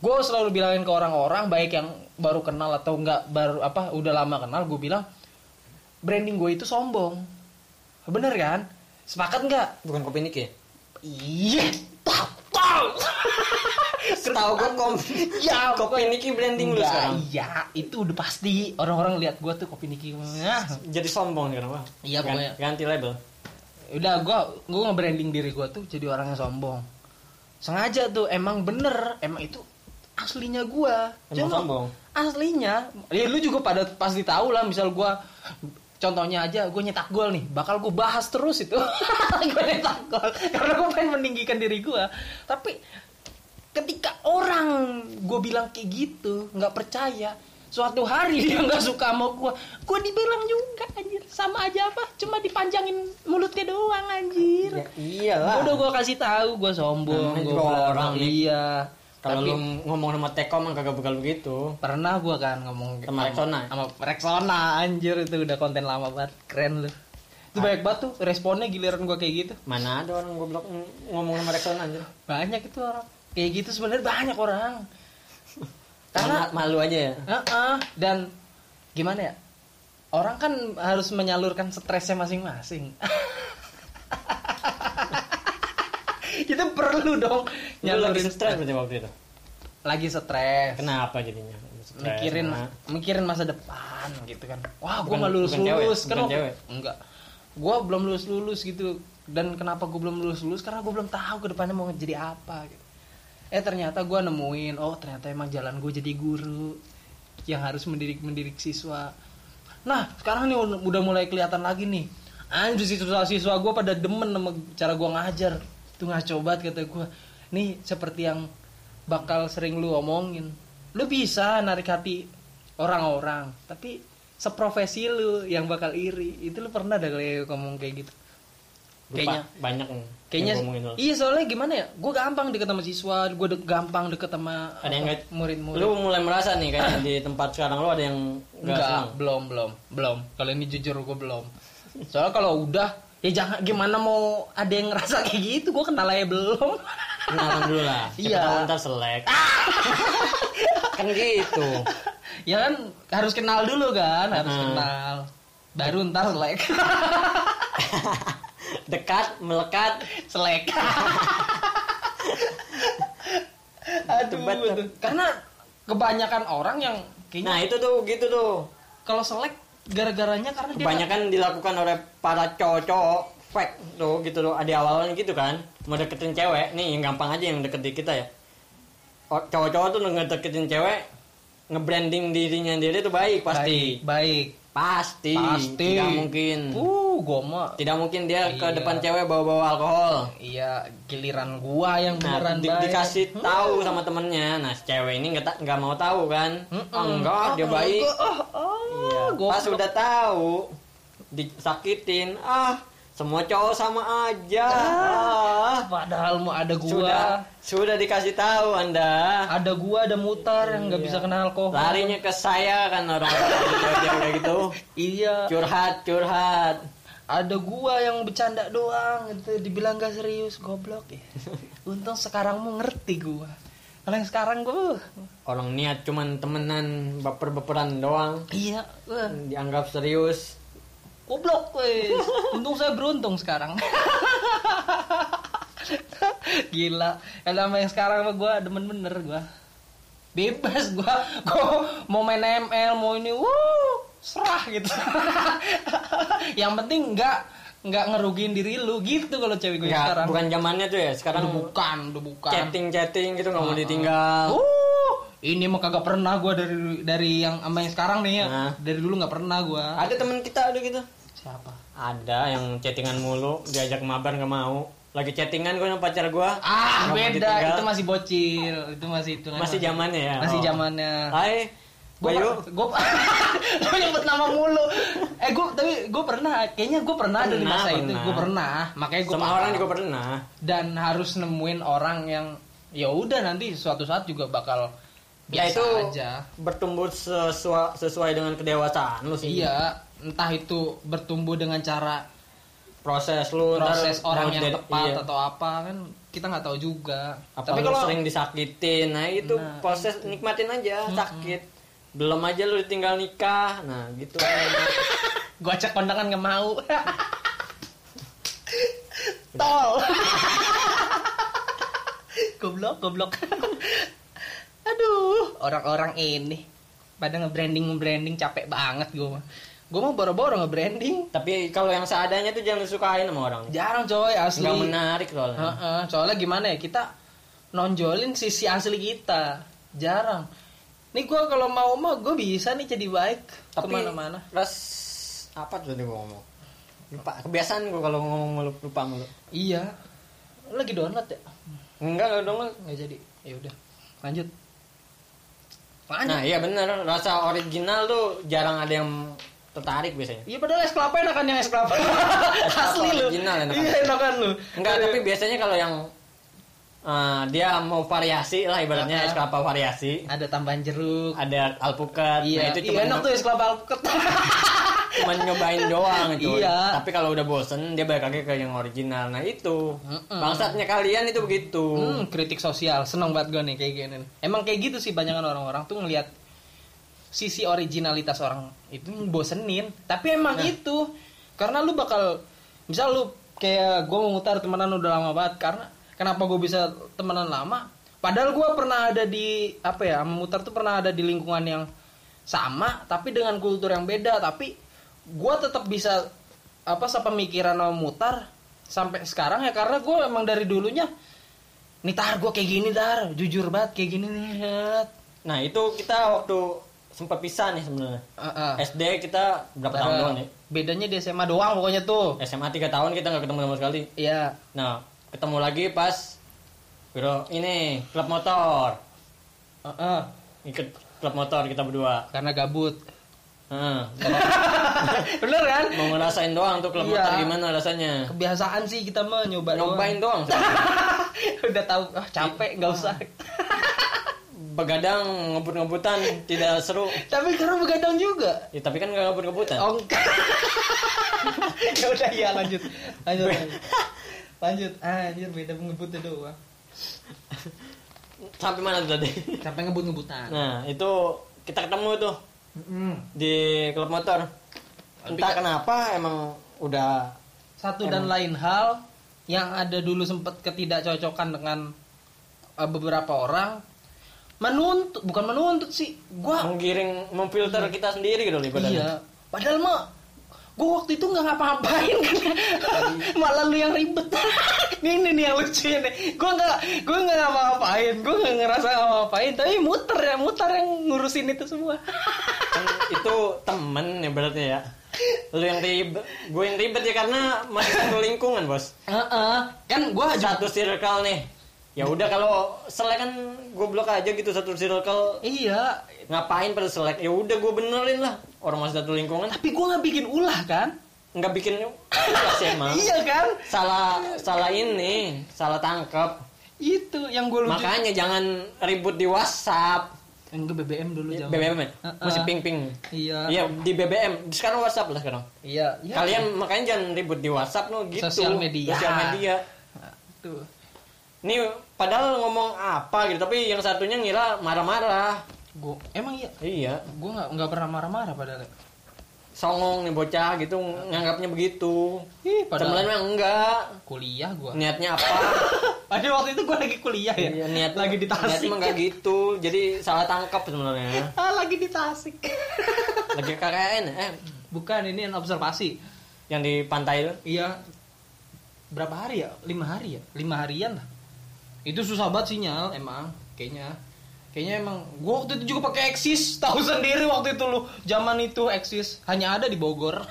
gue selalu bilangin ke orang-orang baik yang baru kenal atau enggak baru apa udah lama kenal gue bilang branding gue itu sombong bener kan sepakat nggak Bukan kopi Niki. iya tahu Setahu gue kom ya kopi Niki branding lu sekarang. iya itu udah pasti orang-orang lihat gue tuh kopi Niki Nah, Jadi sombong nih kenapa? Iya, pokoknya. Ganti label. udah gue gue nge-branding diri gue tuh jadi orang yang sombong sengaja tuh emang bener emang itu aslinya gue Emang sombong? aslinya ya lu juga pada pasti tahu lah misal gue contohnya aja gue nyetak gol nih bakal gue bahas terus itu. Gue nyetak gol karena gue pengen meninggikan diri gue tapi ketika orang gue bilang kayak gitu nggak percaya suatu hari dia nggak suka sama gue gue dibilang juga anjir. Sama aja apa? Cuma dipanjangin mulutnya doang anjir. Ya iyalah. udah gue kasih tahu gue sombong bilang, orang nih. iya Kalau lu ngomong sama Teko mah kagak bakal begitu. pernah gue kan ngomong Sama Rexona? sama Rexona anjir itu udah konten lama banget keren lu itu banyak banget tuh responnya giliran gue kayak gitu Mana ada orang goblok ng- ngomong sama Rexona anjir. banyak itu orang kayak gitu sebenarnya banyak orang Karena malu aja ya. Heeh, dan gimana ya orang kan harus menyalurkan stresnya masing-masing kita perlu dong nyalurin stres berarti waktu itu. lagi stres. Kenapa jadinya? Stres, mikirin nah. mikirin masa depan gitu kan. Wah gue nggak lulus lulus. kan enggak. Gue belum lulus lulus gitu. Dan kenapa gue belum lulus lulus? Karena gue belum tahu ke depannya mau jadi apa gitu. eh ternyata gue nemuin oh ternyata emang jalan gue jadi guru yang harus mendidik mendidik siswa. Nah sekarang nih udah udah mulai kelihatan lagi nih. Anjir siswa siswa gue pada demen sama cara gue ngajar itu ngaco banget kata gue nih seperti yang bakal sering lu omongin. Lu bisa narik hati orang-orang tapi seprofesi lu yang bakal iri. Itu lu pernah ada kali ngomong kayak gitu? Lupa, kayaknya banyak kayaknya iya soalnya gimana ya? Gue gampang deket sama siswa gue de- gampang deket sama Ada yang murid-murid. Lu mulai merasa nih kayaknya di tempat sekarang lu ada yang enggak belum, belum, belum. Kalau ini jujur gue belum. Soalnya kalau udah, ya jangan gimana mau ada yang ngerasa kayak gitu, gue kenal aja belum. Kenalan dulu lah. Iya. tahu ntar selek. kan gitu. ya kan harus kenal dulu kan, harus Hmm. kenal. Baru ntar selek. Dekat, melekat, selek. Aduh, aduh. karena kebanyakan orang yang kayaknya Nah itu tuh gitu tuh. kalau selek gara-garanya karena dia Kebanyakan dilakukan oleh para cowok-cowok fake tuh gitu loh. Di awalnya gitu kan. Mau deketin cewek, nih yang gampang aja yang deket di kita ya. Cowok-cowok tuh ngedeketin cewek, nge-branding dirinya sendiri tuh baik pasti. baik, baik. Pasti. Pasti. Tidak mungkin. Uh, gua mah Tidak mungkin dia ke Iya. depan cewek bawa-bawa alkohol. Iya, giliran gua yang Nah, beneran di- baik. dikasih tahu sama temennya. Nah, si cewek ini nggak nggak mau tahu kan? Mm-mm. Oh, enggak, dia Oh, baik. enggak. Oh, oh, Iya. gua Pas udah tahu disakitin, ah semua cowok sama aja. Ah, padahal mau ada gua. sudah sudah dikasih tahu Anda. Ada gua, ada mutar yang nggak bisa kena alkohol. Iya. Larinya ke saya kan orang cewek kayak gitu. Iya. Curhat, curhat. Ada gua yang bercanda doang gitu, dibilang gak serius, goblok ya. Untung sekarang mau ngerti gua. Kalau yang sekarang gua, Orang niat cuman temenan baper-baperan doang. iya, wah, Dianggap serius. Goblok weh. Untung saya beruntung sekarang. Gila. Kalau sama yang sekarang mah gua demen bener gua. Bebas gua. Gua mau main ML, mau ini, wuh, serah gitu. yang penting enggak nggak ngerugiin diri lu gitu kalau cewek gue Nggak, sekarang. bukan zamannya tuh ya. Sekarang udah bukan, udah bukan. chatting-chatting gitu nggak mau ditinggal. Uh, ini mah kagak pernah gua dari dari yang sama yang sekarang nih ya. Nah. Dari dulu nggak pernah gua. Ada temen kita ada gitu. Siapa? Ada yang chattingan mulu, diajak mabar nggak mau. lagi chattingan gue sama pacar gue Ah, beda. Itu masih bocil. Itu masih itu masih zamannya ya Masih Oh. zamannya. Hai Gue Bayu gue lu nyebut nama mulu. Eh gue tapi gue pernah, kayaknya gue pernah, ada di Pernah, masa itu. pernah. Gue pernah, makanya gue semua orang juga pernah dan harus nemuin orang yang ya udah nanti suatu saat juga bakal ya biasa itu aja. bertumbuh sesuai sesuai dengan kedewasaan lu sih Iya, entah itu bertumbuh dengan cara proses lu ntar proses orang harus yang jadi- tepat iya. atau apa kan kita nggak tahu juga. apa Tapi kalau sering disakitin nah itu Nah. proses nikmatin aja sakit belum aja lu tinggal nikah nah gitu gua ajak kondangan nggak mau. Tol. goblok, goblok. Aduh, orang-orang ini pada nge-branding nge-branding capek banget gua. mah. Gua mau boro-boro nge-branding. tapi kalau yang seadanya tuh jangan disukain sama orang. Jarang coy asli. nggak menarik soalnya. Heeh, soalnya gimana ya kita nonjolin sisi asli kita. Jarang. Nih gue kalau mau mah gue bisa nih jadi baik tapi ke mana-mana. Ras apa tuh tadi gua ngomong? Lupa. Kebiasaan gua kalau ngomong mulu lupa mulu iya. Lu lagi download ya? Enggak enggak dong nggak jadi. Ya udah. Lanjut. Lanjut. nah iya bener. Rasa original tuh jarang ada yang tertarik biasanya. Iya padahal es kelapa enakan yang es kelapa. Asli lu. iya enakan lu. Enggak tapi biasanya kalau yang eh, dia mau variasi lah ibaratnya es kelapa variasi. Ada tambahan jeruk. Ada alpukat. Iya nah itu iya, cuma enak tuh es kelapa alpukat. cuma nyobain doang itu. Iya. tapi kalau udah bosen dia balik lagi ke yang original. Nah itu. Mm-mm. bangsatnya kalian itu begitu. Hmm, kritik sosial. Seneng banget gue nih kayak gini. Emang kayak gitu sih banyakan orang-orang tuh ngelihat sisi originalitas orang itu bosenin. Tapi emang Nah. itu karena lu bakal misal lu kayak gue mau mutar temenan udah lama banget karena kenapa gue bisa temenan lama? Padahal gue pernah ada di apa ya, sama mutar tuh pernah ada di lingkungan yang sama tapi dengan kultur yang beda tapi gue tetap bisa apa sepemikiran sama mutar sampai sekarang ya karena gue emang dari dulunya nih tar gue kayak gini tar jujur banget kayak gini nih nah itu kita waktu sempat pisah nih sebenarnya. Ah, ah. SD kita berapa tahun Karena doang nih? Bedanya di SMA doang pokoknya tuh. SMA 3 tahun kita nggak ketemu sama sekali. Iya. Nah ketemu lagi pas bro ini klub motor. Ah, ah. ikut klub motor kita berdua. Karena gabut. Heeh. bener kan? Mau ngerasain doang tuh klub Iya. motor gimana rasanya? Kebiasaan sih kita mah nyoba nyobain doang doang. udah tahu ah, capek nggak usah begadang ngebut-ngebutan tidak seru. Tapi karena begadang juga. Ya tapi kan nggak ngebut-ngebutan. Oh ya udah ya lanjut. Lanjut lanjut, lanjut. anjir beda ngebut doang sampai mana tuh tadi? Sampai ngebut ngebutan nah itu kita ketemu tuh. Di klub motor. Entah kan- kenapa emang udah satu dan lain hal yang ada dulu sempat ketidakcocokan dengan uh, beberapa orang menuntut bukan menuntut sih. Gua menggiring memfilter kita sendiri gitu ibaratnya. iya. Padahal mah gua waktu itu nggak ngapa-ngapain malah lu yang ribet. Ini nih yang lucu nih. Gua nggak gua nggak ngapa-ngapain. Gua nggak ngerasa ngapa-ngapain. Tapi muter ya muter yang ngurusin itu semua. Kan itu temen ya berarti ya. Lu yang ribet gue yang ribet ya karena masih satu lingkungan bos. Heeh. kan gua juga satu circle nih ya udah kalau selek kan gue blok aja gitu satu circle iya ngapain pada selek ya udah gue benerin lah orang masih satu lingkungan tapi gua nggak bikin ulah kan nggak bikin ulah sih emang iya kan salah salah ini salah tangkap itu yang gue lucu makanya jangan ribut di WhatsApp Enggak BBM dulu zaman. BBM ya? Heeh. masih ping ping Iya. iya di BBM sekarang WhatsApp lah sekarang Iya. iya. kalian makanya jangan ribut di WhatsApp no gitu Sosial media. sosial media Nah, Tuh. Ini padahal ngomong apa gitu tapi yang satunya ngira marah-marah Gue emang iya. iya Gue nggak nggak pernah marah-marah padahal. songong nih bocah gitu nganggapnya begitu Ih, Temen mah enggak kuliah gue. niatnya apa Padahal waktu itu gue lagi kuliah ya. Iya, niat lagi di niat Tasik. emang enggak gitu jadi salah tangkap sebenarnya Ah, lagi di Tasik. lagi KKN eh Bukan ini yang observasi. yang di pantai itu Iya. Berapa hari ya? Lima hari ya? Lima harian lah. Itu susah banget sinyal emang kayaknya. Kayaknya emang gua waktu itu juga pakai eksis, tahu sendiri waktu itu lu. Zaman itu eksis hanya ada di Bogor.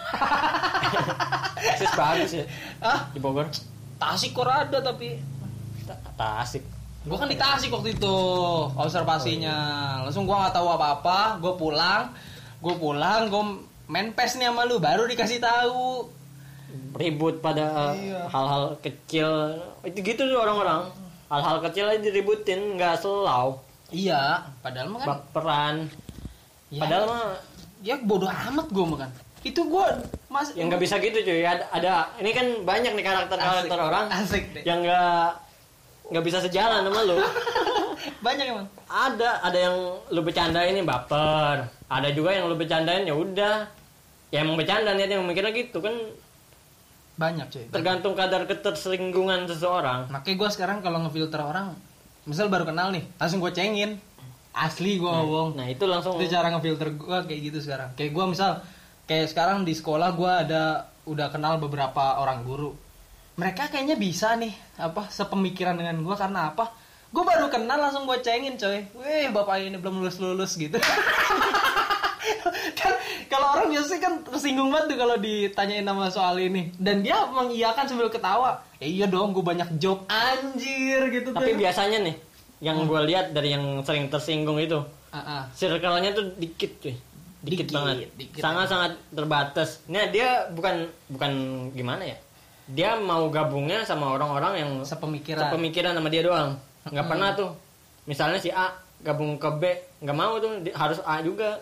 akses bagus ya ah, di Bogor Tasik kok ada tapi Ta- Tasik. gue kan di Tasik waktu itu observasinya langsung gue nggak tahu apa-apa gue pulang gue pulang gue main pes nih sama lu baru dikasih tahu Ribut pada Iya. hal-hal kecil. Itu gitu tuh orang-orang. Hal-hal kecil aja diributin, nggak selau. iya padahal mah kan Baperan. Ya. Padahal mah ya bodoh amat gue mah kan itu gue mas yang nggak bisa gitu cuy. Ada, ada ini kan banyak nih karakter-karakter Asik. orang asik deh yang nggak nggak bisa sejalan sama lu. banyak emang ada ada yang lu bercandain ini baper ada juga yang lu bercandain ya udah ya emang bercanda niatnya mikirnya gitu kan banyak cuy. Tergantung kadar ketersinggungan seseorang. Makanya gue sekarang kalau ngefilter orang misal baru kenal nih langsung gue cengin. Asli gue ngomong. nah itu langsung itu cara ngefilter gue kayak gitu sekarang. Kayak gue misal kayak sekarang di sekolah gue ada udah kenal beberapa orang guru. Mereka kayaknya bisa nih apa sepemikiran dengan gue karena apa? Gue baru kenal langsung gue cengin coy. Weh bapak ini belum lulus lulus gitu kan kalau orang biasanya kan tersinggung banget tuh kalau ditanyain nama soal ini. Dan dia mengiyakan sambil ketawa. Ya iya dong gue banyak job anjir gitu tapi tuh. biasanya nih yang gue lihat dari yang sering tersinggung itu Ah, ah. circle-nya tuh dikit cuy. Dikit, Dikit, banget. dikit. sangat-sangat terbatas. Nah dia bukan bukan gimana ya? Dia mau gabungnya sama orang-orang yang sepemikiran. sepemikiran sama dia doang. Nggak Hmm. pernah tuh. Misalnya si A gabung ke B nggak mau tuh. Harus A juga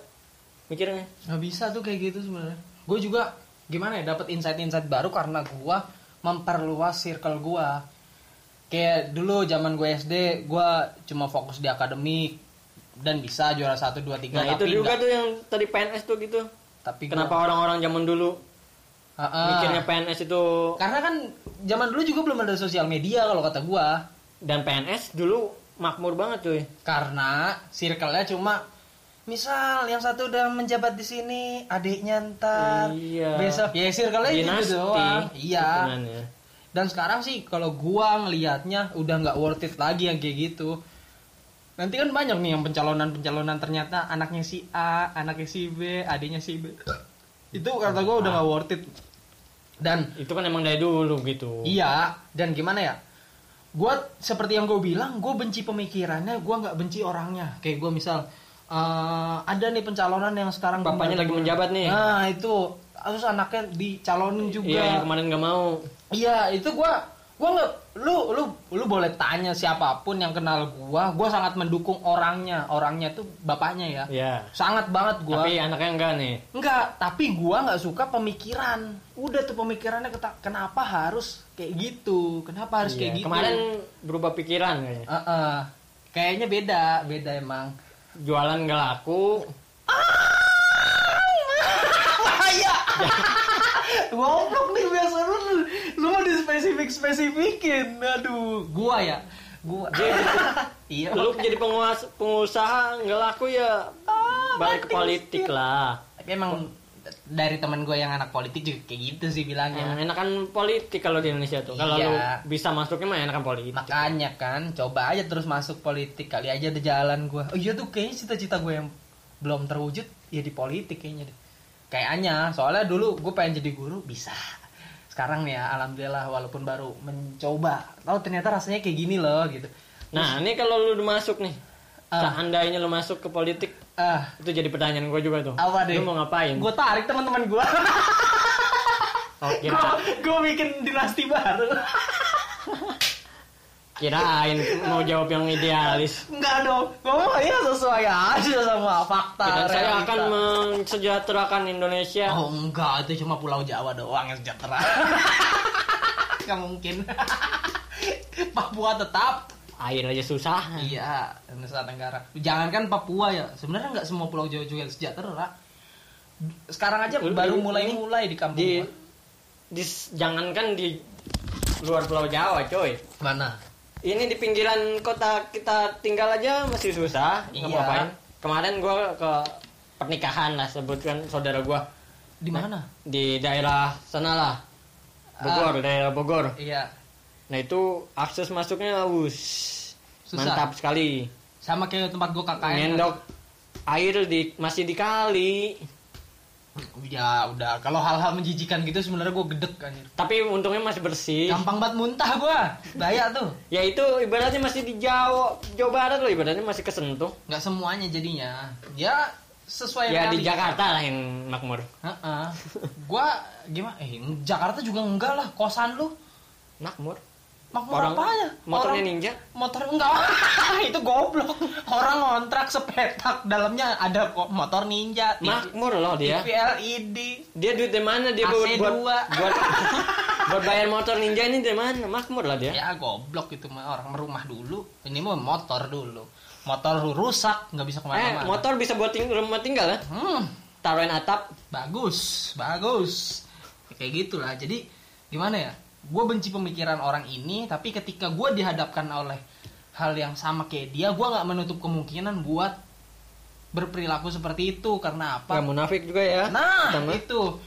mikirnya? Nggak bisa tuh kayak gitu sebenarnya. Gue juga gimana ya dapat insight-insight baru karena gue memperluas circle gue kayak dulu zaman gue SD gue cuma fokus di akademik dan bisa juara satu dua tiga nah itu juga nggak- tuh yang tadi PNS tuh gitu. Tapi gua- kenapa orang-orang zaman dulu Ah, ah. mikirnya PNS itu karena kan zaman dulu juga belum ada sosial media kalau kata gue dan PNS dulu makmur banget cuy. Karena circle-nya cuma misal yang satu udah menjabat di sini adiknya ntar Iya. besok ya circle-nya itu dinasti doang iya. Dan sekarang sih kalau gua ngelihatnya udah nggak worth it lagi yang kayak gitu. Nanti kan banyak nih yang pencalonan-pencalonan ternyata anaknya si A, anaknya si B, adiknya si B. Itu kata gua udah nggak worth it. Dan itu kan emang dari dulu gitu iya, dan gimana ya? Gua seperti yang gue bilang, gue benci pemikirannya, gua nggak benci orangnya. Kayak gua misal eh, ada nih pencalonan yang sekarang bapaknya lagi menjabat nih Nah, itu terus anaknya dicalonin juga. iya yang kemarin nggak mau Iya, itu gua gua nggak lu lu lu boleh tanya siapa pun yang kenal gua, gua sangat mendukung orangnya. Orangnya tuh bapaknya ya. ya Sangat banget gua. tapi anaknya enggak nih Enggak, tapi gua nggak suka pemikiran. Udah tuh pemikirannya keta- kenapa harus kayak gitu? Kenapa harus Iya, kayak gitu? kemarin berubah pikiran kayaknya Heeh. Kayaknya beda, beda emang. Jualan nggak laku Bahaya. Goblok nih biasa lu lu mau dispesifik spesifikin. Aduh, gua ya. Gua. iya. lu jadi penguasa pengusaha nggak laku ya balik ke mati politik lah Tapi emang dari teman gue yang anak politik juga kayak gitu sih bilangnya. yang enakan politik kalau di Indonesia tuh kalau lu Iya. bisa masuknya mah enakan politik Makanya kan, coba aja terus masuk politik kali aja ada jalan gue. Oh iya tuh kayaknya cita-cita gue yang belum terwujud ya di politik kayaknya deh. Kayaknya, soalnya dulu gue pengen jadi guru bisa. Sekarang nih ya, alhamdulillah walaupun baru mencoba, oh ternyata rasanya kayak gini loh gitu. nah ini kalau lu masuk nih Ah. seandainya lu masuk ke politik Ah, itu jadi pertanyaan gue juga tuh apa deh? lu mau ngapain Gue tarik teman-teman gue. oh, kira gue bikin dinasti baru. kirain mau jawab yang idealis Enggak dong, ngomong ya sesuai aja sama fakta. dan saya realita. akan mensejahterakan Indonesia Oh enggak, itu cuma Pulau Jawa doang yang sejahtera. Gak mungkin. Papua tetap. Air aja susah Iya, Nusa Tenggara. Jangankan Papua ya, sebenarnya nggak semua Pulau Jawa juga sejahtera. Sekarang aja Lu- baru ini- mulai-mulai di kampung di, gua. di jangankan di luar Pulau Jawa coy Mana? ini di pinggiran kota kita tinggal aja masih susah Iya. ngapain kemarin gue ke pernikahan lah sebutkan saudara gue Di mana? di daerah sana lah Bogor daerah Bogor Iya, nah itu akses masuknya us Susah. mantap sekali sama kayak tempat gua KKN. ngendok air di masih di kali Ya udah, kalau hal-hal menjijikan gitu sebenarnya gue gedek anjir. Tapi untungnya masih bersih. Gampang banget muntah gue. Bahaya tuh. Ya itu ibaratnya masih di Jawa, Jawa Barat loh ibaratnya masih kesentuh. Nggak semuanya jadinya. Ya sesuai Ya di. Jakarta lah yang makmur. Heeh. Gua gimana? Eh, Jakarta juga enggak lah. Kosan lu Makmur. Makmur Orang apanya? motornya Orang- ninja. Motor enggak. itu goblok. Orang ngontrak sepetak dalamnya ada kok motor ninja. Makmur loh dia. TV LED. Dia duit dari mana dia buat AC2. buat buat, buat bayar motor ninja ini dari mana? Makmur lah dia. Ya goblok itu mah orang rumah dulu. Ini mah motor dulu. Motor rusak, nggak bisa Eh, ke mana-mana. motor bisa buat ting rumah tinggal ya? Hmm, Taruhin atap. bagus, bagus. Kayak gitulah. Jadi gimana ya? Gue benci pemikiran orang ini, tapi ketika gue dihadapkan oleh hal yang sama kayak dia, gue nggak menutup kemungkinan buat berperilaku seperti itu karena apa? Gak munafik juga ya. Nah, Sama. itu.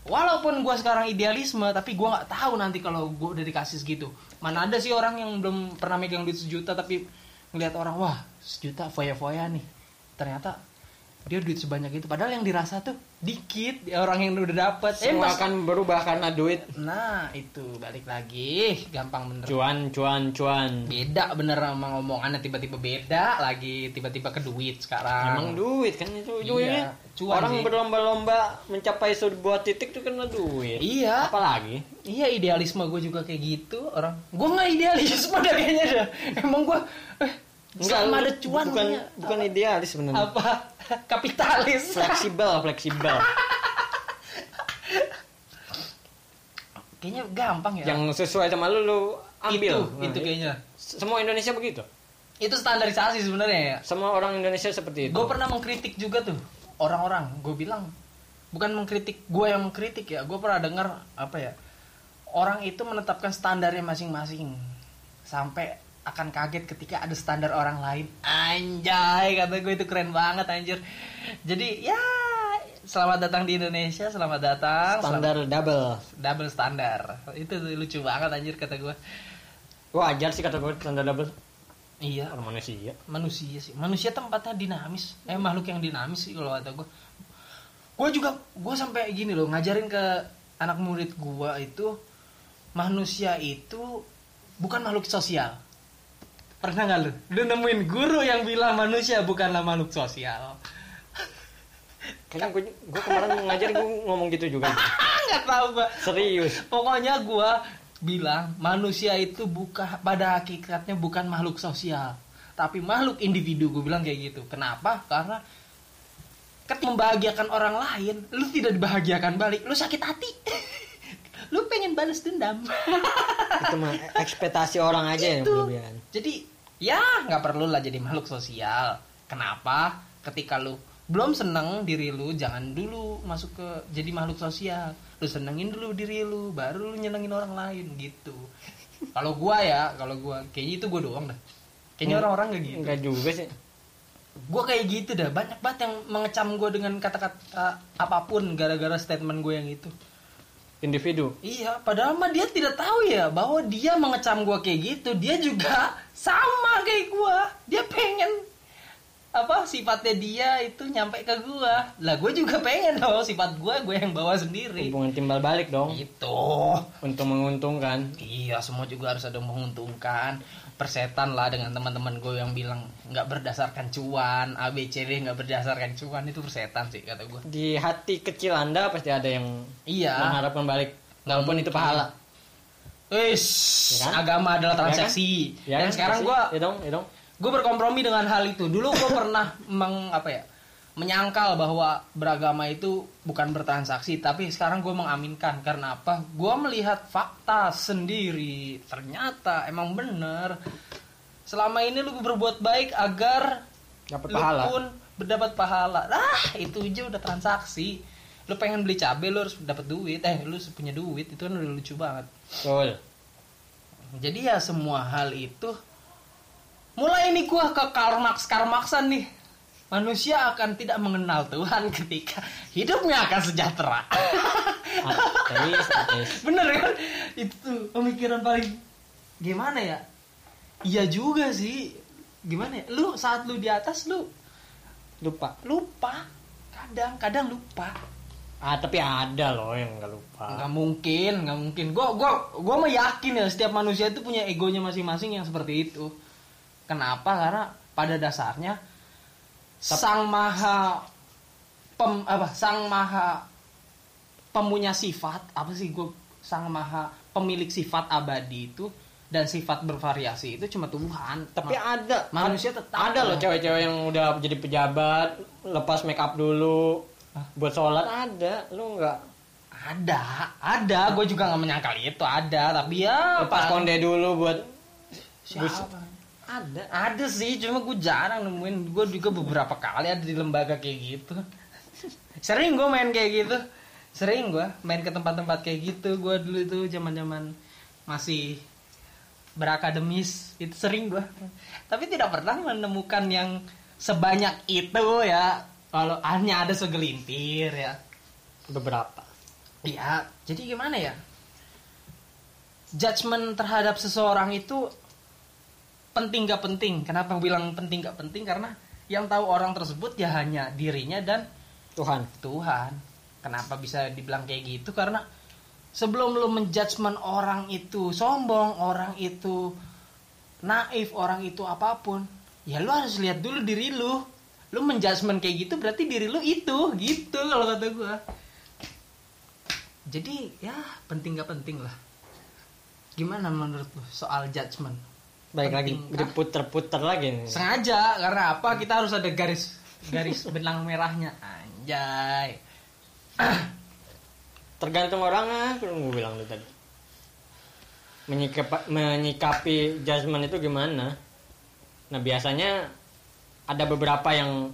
Walaupun gue sekarang idealisme, tapi gue nggak tahu nanti kalau gue udah dikasih segitu. Mana ada sih orang yang belum pernah megang duit sejuta tapi ngelihat orang wah sejuta foya-foya nih. Ternyata dia duit sebanyak itu. Padahal yang dirasa tuh dikit orang yang udah dapet. Eh, Semua pas- akan berubah karena duit. Nah itu balik lagi, gampang bener. Cuan, cuan, cuan. Beda bener sama ngomongannya tiba-tiba beda lagi tiba-tiba ke duit sekarang. Emang duit kan itu Iya, cuan Orang sih. berlomba-lomba mencapai sebuah titik itu karena duit. Iya. Apalagi? Iya idealisme gue juga kayak gitu orang. Gue nggak idealisme dah kayaknya dah. Emang gue eh, selama lu ada cuan bukan bukan idealis sebenarnya. apa kapitalis. Fleksibel, fleksibel. kayaknya gampang ya. Yang sesuai sama lu lu ambil. itu, Nah, itu kayaknya. Semua Indonesia begitu. Itu standarisasi sebenarnya ya. Semua orang Indonesia seperti itu. Gue pernah mengkritik juga tuh orang-orang. Gue bilang bukan mengkritik gue yang mengkritik ya. Gue pernah dengar apa ya orang itu menetapkan standarnya masing-masing sampai akan kaget ketika ada standar orang lain. Anjay kata gue itu keren banget anjir. Jadi ya selamat datang di Indonesia, selamat datang. standar double. Selamat- double standar. Itu lucu banget anjir kata gue. Wajar sih kata gue standar double. Iya, Orang manusia. manusia sih manusia tempatnya dinamis eh makhluk yang dinamis sih kalau kata gue gue juga gue sampai gini loh ngajarin ke anak murid gue itu manusia itu bukan makhluk sosial pernah nggak lu lu nemuin guru yang bilang manusia bukanlah makhluk sosial Kayaknya gue, gue kemarin ngajar gue ngomong gitu juga. nggak tahu gue Serius. pokoknya gue bilang manusia itu bukan pada hakikatnya bukan makhluk sosial tapi makhluk individu gue bilang kayak gitu kenapa karena ketika membahagiakan orang lain lu tidak dibahagiakan balik lu sakit hati lu pengen balas dendam itu mah ekspektasi orang aja yang Itu. berlebihan. jadi ya nggak perlu lah jadi makhluk sosial. Kenapa? Ketika lu belum seneng diri lu jangan dulu masuk ke jadi makhluk sosial. Lu senengin dulu diri lu baru lu nyenengin orang lain gitu. Kalau gua ya kalau gua kayaknya itu gua doang dah. Kayaknya Hmm. orang-orang gak gitu. Enggak juga sih. gua kayak gitu dah. Banyak banget yang mengecam gua dengan kata-kata apa pun gara-gara statement gue yang itu Individu. Iya, padahal mah dia tidak tahu ya bahwa dia mengecam gua kayak gitu, dia juga sama kayak gua. Dia pengen apa sifatnya dia itu nyampe ke gua. Lah gue juga pengen dong sifat gua gue yang bawa sendiri. Hubungan timbal balik dong. Itu. Untuk menguntungkan. Iya, semua juga harus ada menguntungkan. Persetan lah dengan teman-teman gue yang bilang nggak berdasarkan cuan, ABCD nggak berdasarkan cuan itu persetan sih kata gua. Di hati kecil Anda pasti ada yang Iya. mengharapkan balik. Walaupun itu pahala. Wis, Ya kan? agama adalah Ya kan? transaksi. Ya Dan kan? sekarang Pasti. gua ya dong, ya dong. gue berkompromi dengan hal itu dulu gue pernah meng apa ya menyangkal bahwa beragama itu bukan bertransaksi tapi sekarang gue mengaminkan. Karena apa? Gue melihat fakta sendiri. Ternyata emang bener. Selama ini lu berbuat baik agar Dapat lu pahala. pun berdapat pahala. Ah itu aja udah transaksi lu pengen beli cabai lu harus dapat duit. Eh lu punya duit. Itu kan udah lucu banget. Betul. jadi ya semua hal itu mulai ini gua ke Karl Marx Karl Marxan nih. Manusia akan tidak mengenal Tuhan ketika hidupnya akan sejahtera. Bener kan? Itu pemikiran paling gimana ya? Iya juga sih. Gimana ya? Lu saat lu di atas lu Lupa. lupa. Kadang kadang lupa. Ah, tapi ada loh yang nggak lupa. nggak mungkin nggak mungkin gue gua gua mah yakin ya setiap manusia itu punya egonya masing-masing yang seperti itu kenapa karena pada dasarnya sang maha pem apa sang maha pemunya sifat apa sih gue sang maha pemilik sifat abadi itu dan sifat bervariasi itu cuma Tuhan. Tapi Ma- ada manusia tetap ada loh cewek-cewek yang udah jadi pejabat lepas make up dulu buat sholat. Ada lu nggak? Ada ada. Gue juga nggak menyangkal itu ada. Tapi ya lepas paling- konde dulu buat siapa ada Ada sih, cuma gue jarang nemuin. Gue juga beberapa kali ada di lembaga kayak gitu. Sering gue main kayak gitu. Sering gue main ke tempat-tempat kayak gitu. Gue dulu itu zaman-zaman masih berakademis. Itu sering gue. Tapi tidak pernah menemukan yang sebanyak itu ya. Kalau hanya ada segelintir ya. beberapa Ya, jadi gimana ya? Judgment terhadap seseorang itu penting gak penting. Kenapa bilang penting gak penting? Karena yang tahu orang tersebut ya hanya dirinya dan Tuhan Tuhan. Kenapa bisa dibilang kayak gitu? Karena sebelum lu menjudgment orang itu sombong, orang itu naif, orang itu apa pun, ya lu harus lihat dulu diri lu. Lu menjudgment kayak gitu berarti diri lu itu, gitu kalau kata gua. Jadi ya penting gak penting lah. Gimana menurut lu soal judgment? Baik lagi diputer-puter lagi nih. Sengaja karena apa? Kita harus ada garis garis benang merahnya. Anjay. tergantung orangnya belum gue bilang tuh tadi menyikapi, menyikapi judgement itu gimana nah biasanya ada beberapa yang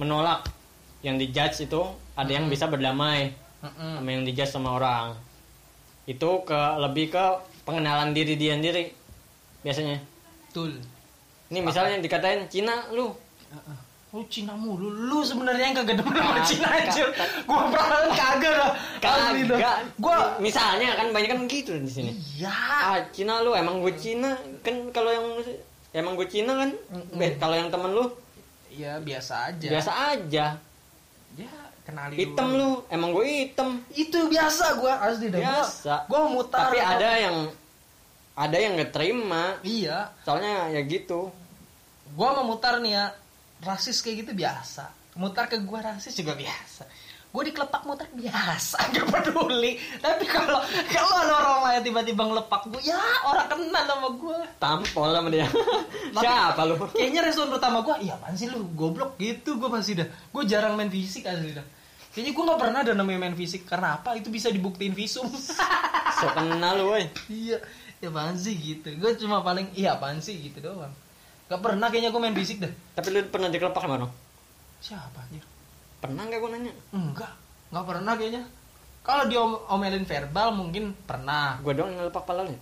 menolak yang dijudge itu ada yang bisa berdamai Mm-mm. sama yang dijudge sama orang itu ke lebih ke pengenalan diri dia sendiri biasanya Betul. ini misalnya dikatain Cina lu Lu Cina mulu, lu sebenarnya yang kagak demen sama Kagak, Cina aja. Gua perasaan kagak dah. kagak Gua misalnya kan banyak kan gitu di sini iya. ah Cina lu emang gue Cina kan kalau yang emang gue Cina kan. Be- kalau yang temen lu Ya biasa aja. biasa aja Ya kenali hitam lu emang gue hitam Itu biasa gua asli. Gua- biasa Gua, mutar. tapi ada yang ada yang nggak terima Iya. soalnya ya gitu Gua mau mutar nih ya. Rasis kayak gitu biasa. Mutar ke gua rasis juga biasa. Gue dikelepak muter biasa, gak peduli. Tapi kalau kalau ada orang lain tiba-tiba ngelepak gue, ya orang kenal sama gue. tampol sama dia siapa lu Kayaknya respon pertama gue, iya apaan sih lu goblok gitu gue pasti dah. Gue jarang main fisik asli dah. Kayaknya gue nggak pernah ada namanya main fisik karena apa? Itu bisa dibuktiin visum. so kenal lu woi iya, ya apaan sih gitu. Gue cuma paling iya apaan sih gitu doang. Gak pernah kayaknya gue main fisik dah. tapi lu pernah dikelepak sama orang Siapa anjir? pernah nggak gue nanya Enggak, nggak pernah kayaknya. Kalau diomelin verbal mungkin pernah. gue doang yang ngelepak pala lu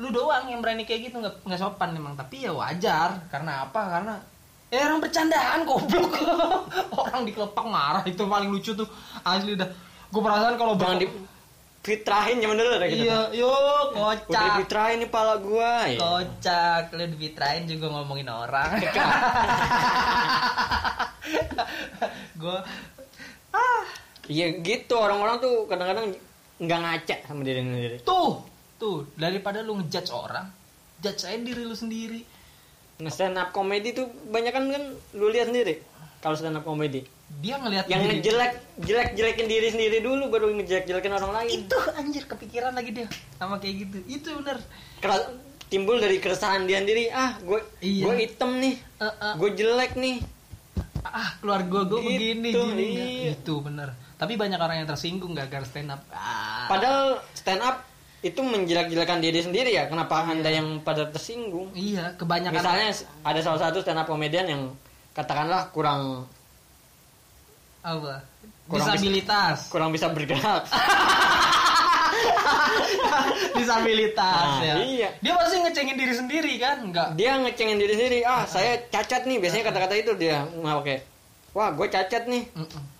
Lu doang yang berani kayak gitu nggak nggak sopan emang. Tapi ya wajar. Karena apa? Karena ya orang bercandaan goblok. orang dikelepak marah itu paling lucu tuh. Asli dah. Gue perasaan kalau jangan di fitrahin zaman dulu kayak gitu Iya, yuk udah kocak. difitrahin nih pala gua ya. Kocak, lu dipitrain juga ngomongin orang. gue ah Iya gitu orang-orang tuh kadang-kadang nggak ngaca sama diri sendiri. tuh tuh daripada lu ngejudge orang, judge aja diri lu sendiri. Nah stand up comedy tuh banyak kan kan lu lihat sendiri. Kalau stand up comedy Dia ngelihat yang diri- ngejelek jelek jelekin diri sendiri dulu baru ngejelek jelekin orang lain. itu anjir kepikiran lagi dia sama kayak gitu. Itu bener. Kera- timbul dari keresahan dia sendiri. Ah gue Iya. gue hitam nih, Eh, eh, gue jelek nih. ah keluarga gue Gitu, begini gini iya. itu bener. Tapi banyak orang yang tersinggung gara-gara stand up. Ah. Padahal stand up itu menjelek-jelekan diri sendiri ya. Kenapa anda yang pada tersinggung? iya kebanyakan Misalnya ada salah satu stand up komedian yang katakanlah kurang apa? Kurang disabilitas. kurang bisa bergerak. disabilitas Nah, ya. iya. Dia pasti ngecengin diri sendiri kan? Enggak. dia ngecengin diri sendiri. Ah saya cacat nih. Biasanya kata-kata itu dia. Oke wah gue cacat nih.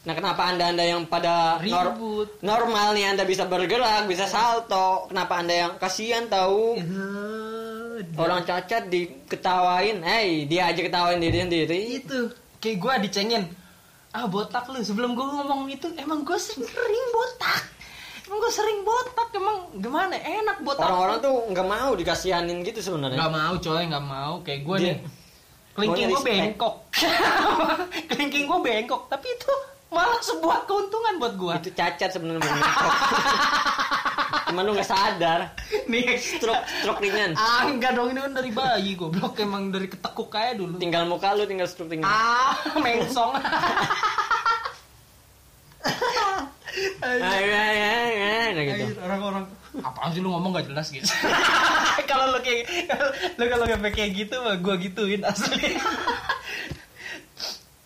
Nah kenapa anda anda yang pada nor- Ribut. normal nih anda bisa bergerak bisa salto? Kenapa anda yang kasihan tahu? Eh, orang cacat diketawain. Hey dia aja ketawain diri sendiri. Itu. Kayak gue dicengin ah botak lu. Sebelum gue ngomong itu emang gue sering botak. Emang gue sering botak. Emang gimana? Enak botak. Orang-orang tuh nggak mau dikasihanin gitu sebenarnya. nggak mau coy. Nggak mau. Kayak gue nih. Kelingking gue bengkok. Kelingking gue bengkok. Tapi itu malah sebuah keuntungan buat gue Itu cacat sebenarnya. Cuman lu nggak sadar. nih Stroke stroke ringan. ah enggak dong ini kan dari bayi goblok emang dari ketekuk kayak dulu Tinggal muka lu tinggal stroke ringan. ah mengsong Ah, ya, ya, ya, nah gitu. Orang-orang apaan sih lu ngomong gak jelas gitu kalau lu kayak lu kalau nggak kayak gitu mah gua gituin asli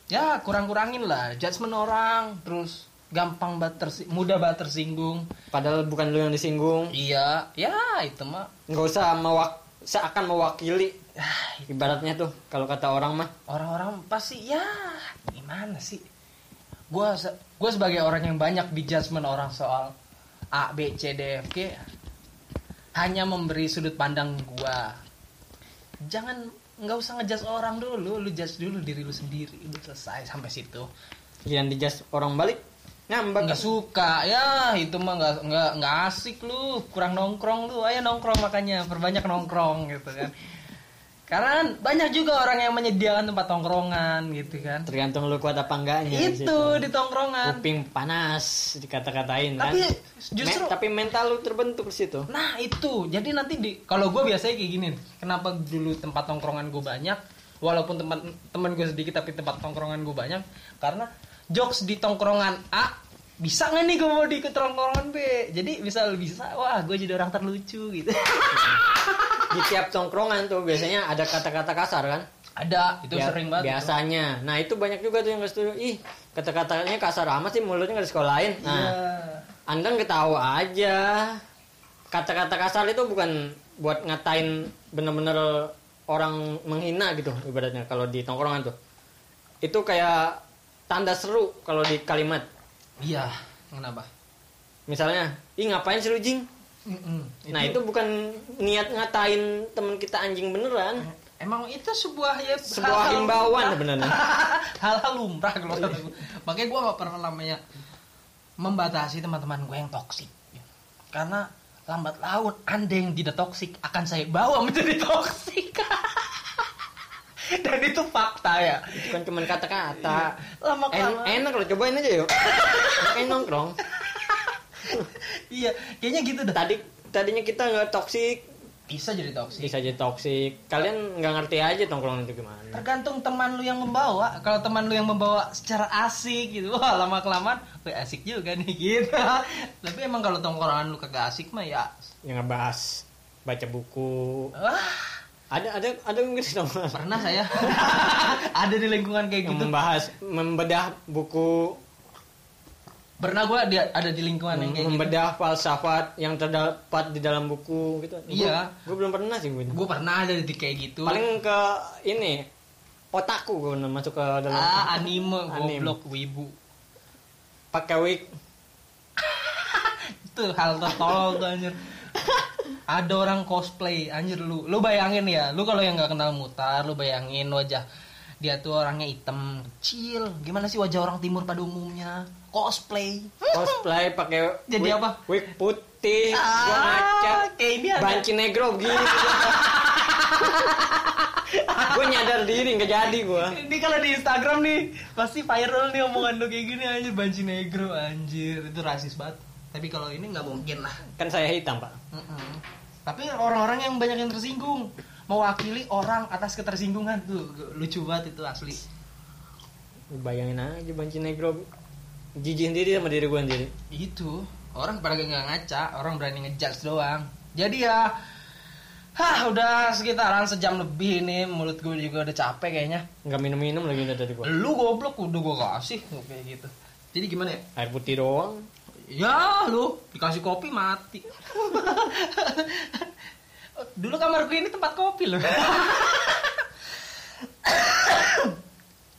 ya kurang-kurangin lah judgement orang terus gampang banget tersi- mudah banget tersinggung Padahal bukan lu yang disinggung. iya ya itu mah. Nggak usah mewak seakan mewakili. Ibaratnya tuh kalau kata orang mah. Orang-orang pasti ya gimana sih? Gua se- gua sebagai orang yang banyak di judgement orang soal A B C D F G hanya memberi sudut pandang gua. Jangan nggak usah ngejudge orang dulu lu judge dulu diri lu sendiri udah selesai sampai situ. Yang dijas orang balik ngambek. nggak suka. Ya itu mah nggak nggak nggak asik lu. Kurang nongkrong lu. Ayo nongkrong makanya. Perbanyak nongkrong gitu kan karena banyak juga orang yang menyediakan tempat tongkrongan gitu kan Tergantung lu kuat apa enggaknya. di itu situ. di tongkrongan kuping panas dikata-katain kan. tapi Me- justru tapi mental lu terbentuk di situ. nah itu jadi nanti di kalau gue biasanya kayak gini kenapa dulu tempat tongkrongan gue banyak walaupun tempat teman gue sedikit tapi tempat tongkrongan gue banyak karena jokes di tongkrongan A bisa nggak nih gue mau di ke tongkrongan B jadi bisa bisa wah gue jadi orang terlucu gitu Di tiap tongkrongan tuh biasanya ada kata-kata kasar kan? ada itu Bia- sering banget Biasanya. Nah, itu banyak juga tuh yang gak setuju. Ih, kata-katanya kasar amat sih mulutnya gak disekolahin. Nah, Iya. Anda ketawa aja. Kata-kata kasar itu bukan buat ngatain bener-bener orang menghina gitu ibaratnya kalau di tongkrongan tuh. Itu kayak tanda seru kalau di kalimat. iya kenapa Misalnya, ih ngapain sih lu jing? Mm-mm. Nah, itu bukan niat ngatain temen kita anjing beneran. emang itu sebuah ya Sebuah hal-hal himbauan sebenarnya. hal-hal lumrah kalau kata gue. makanya gue gak pernah namanya membatasi teman-teman gue yang toksik karena lambat laun anda yang tidak toksik akan saya bawa menjadi toksik dan itu fakta ya Itu kan cuma kata-kata. lama En- enak loh, cobain aja yuk. Kayak nongkrong. Iya kayaknya gitu dah. Tadi tadinya kita nggak toksik, bisa jadi toksik bisa aja toksik. Kalian nggak ngerti aja tongkrongan itu gimana. tergantung teman lu yang membawa. Kalau teman lu yang membawa secara asik gitu wah lama kelamaan wah asik juga nih gitu. Tapi emang kalau tongkrongan lu kagak asik mah ya. Yang ngebahas baca buku. wah. Ada ada ada mungkin tongkrongan? Pernah saya. Ada di lingkungan kayak yang gitu. membahas membedah buku, pernah gue ada di lingkungan yang kayak gitu membedah falsafat yang terdapat di dalam buku gitu. Iya. Gue belum pernah sih gue. gue pernah ada di kayak gitu Paling ke ini otakku gue masuk ke dalam ah anime Anime. goblok wibu pakai wig itu hal tertolol tuh anjir ada orang cosplay anjir lu lu bayangin ya lu kalau yang nggak kenal mutar lu bayangin wajah dia tuh orangnya hitam kecil. Gimana sih wajah orang timur pada umumnya? Cosplay. Cosplay pakai Jadi wig- apa? wig putih gua Ah, kayak ini ada. banci negro gini. Gue nyadar diri nggak jadi gue ini kalau di Instagram nih pasti viral nih omongan lu kayak gini anjir banci negro anjir. Itu rasis banget. Tapi kalau ini nggak mungkin lah. Kan saya hitam pak. Mm-mm. Tapi orang-orang yang banyak yang tersinggung mewakili orang atas ketersinggungan tuh lucu banget itu asli. bayangin aja banci negro jijik sendiri sama diri gue sendiri Itu orang pada nggak ngaca, orang berani ngejudge doang. Jadi ya, hah udah sekitaran sejam lebih nih mulut gue juga udah capek kayaknya. nggak minum minum lagi dari gue Lu goblok udah gue kasih kayak gitu. Jadi gimana ya? air putih doang Ya lu dikasih kopi mati. Dulu kamar gue ini tempat kopi loh.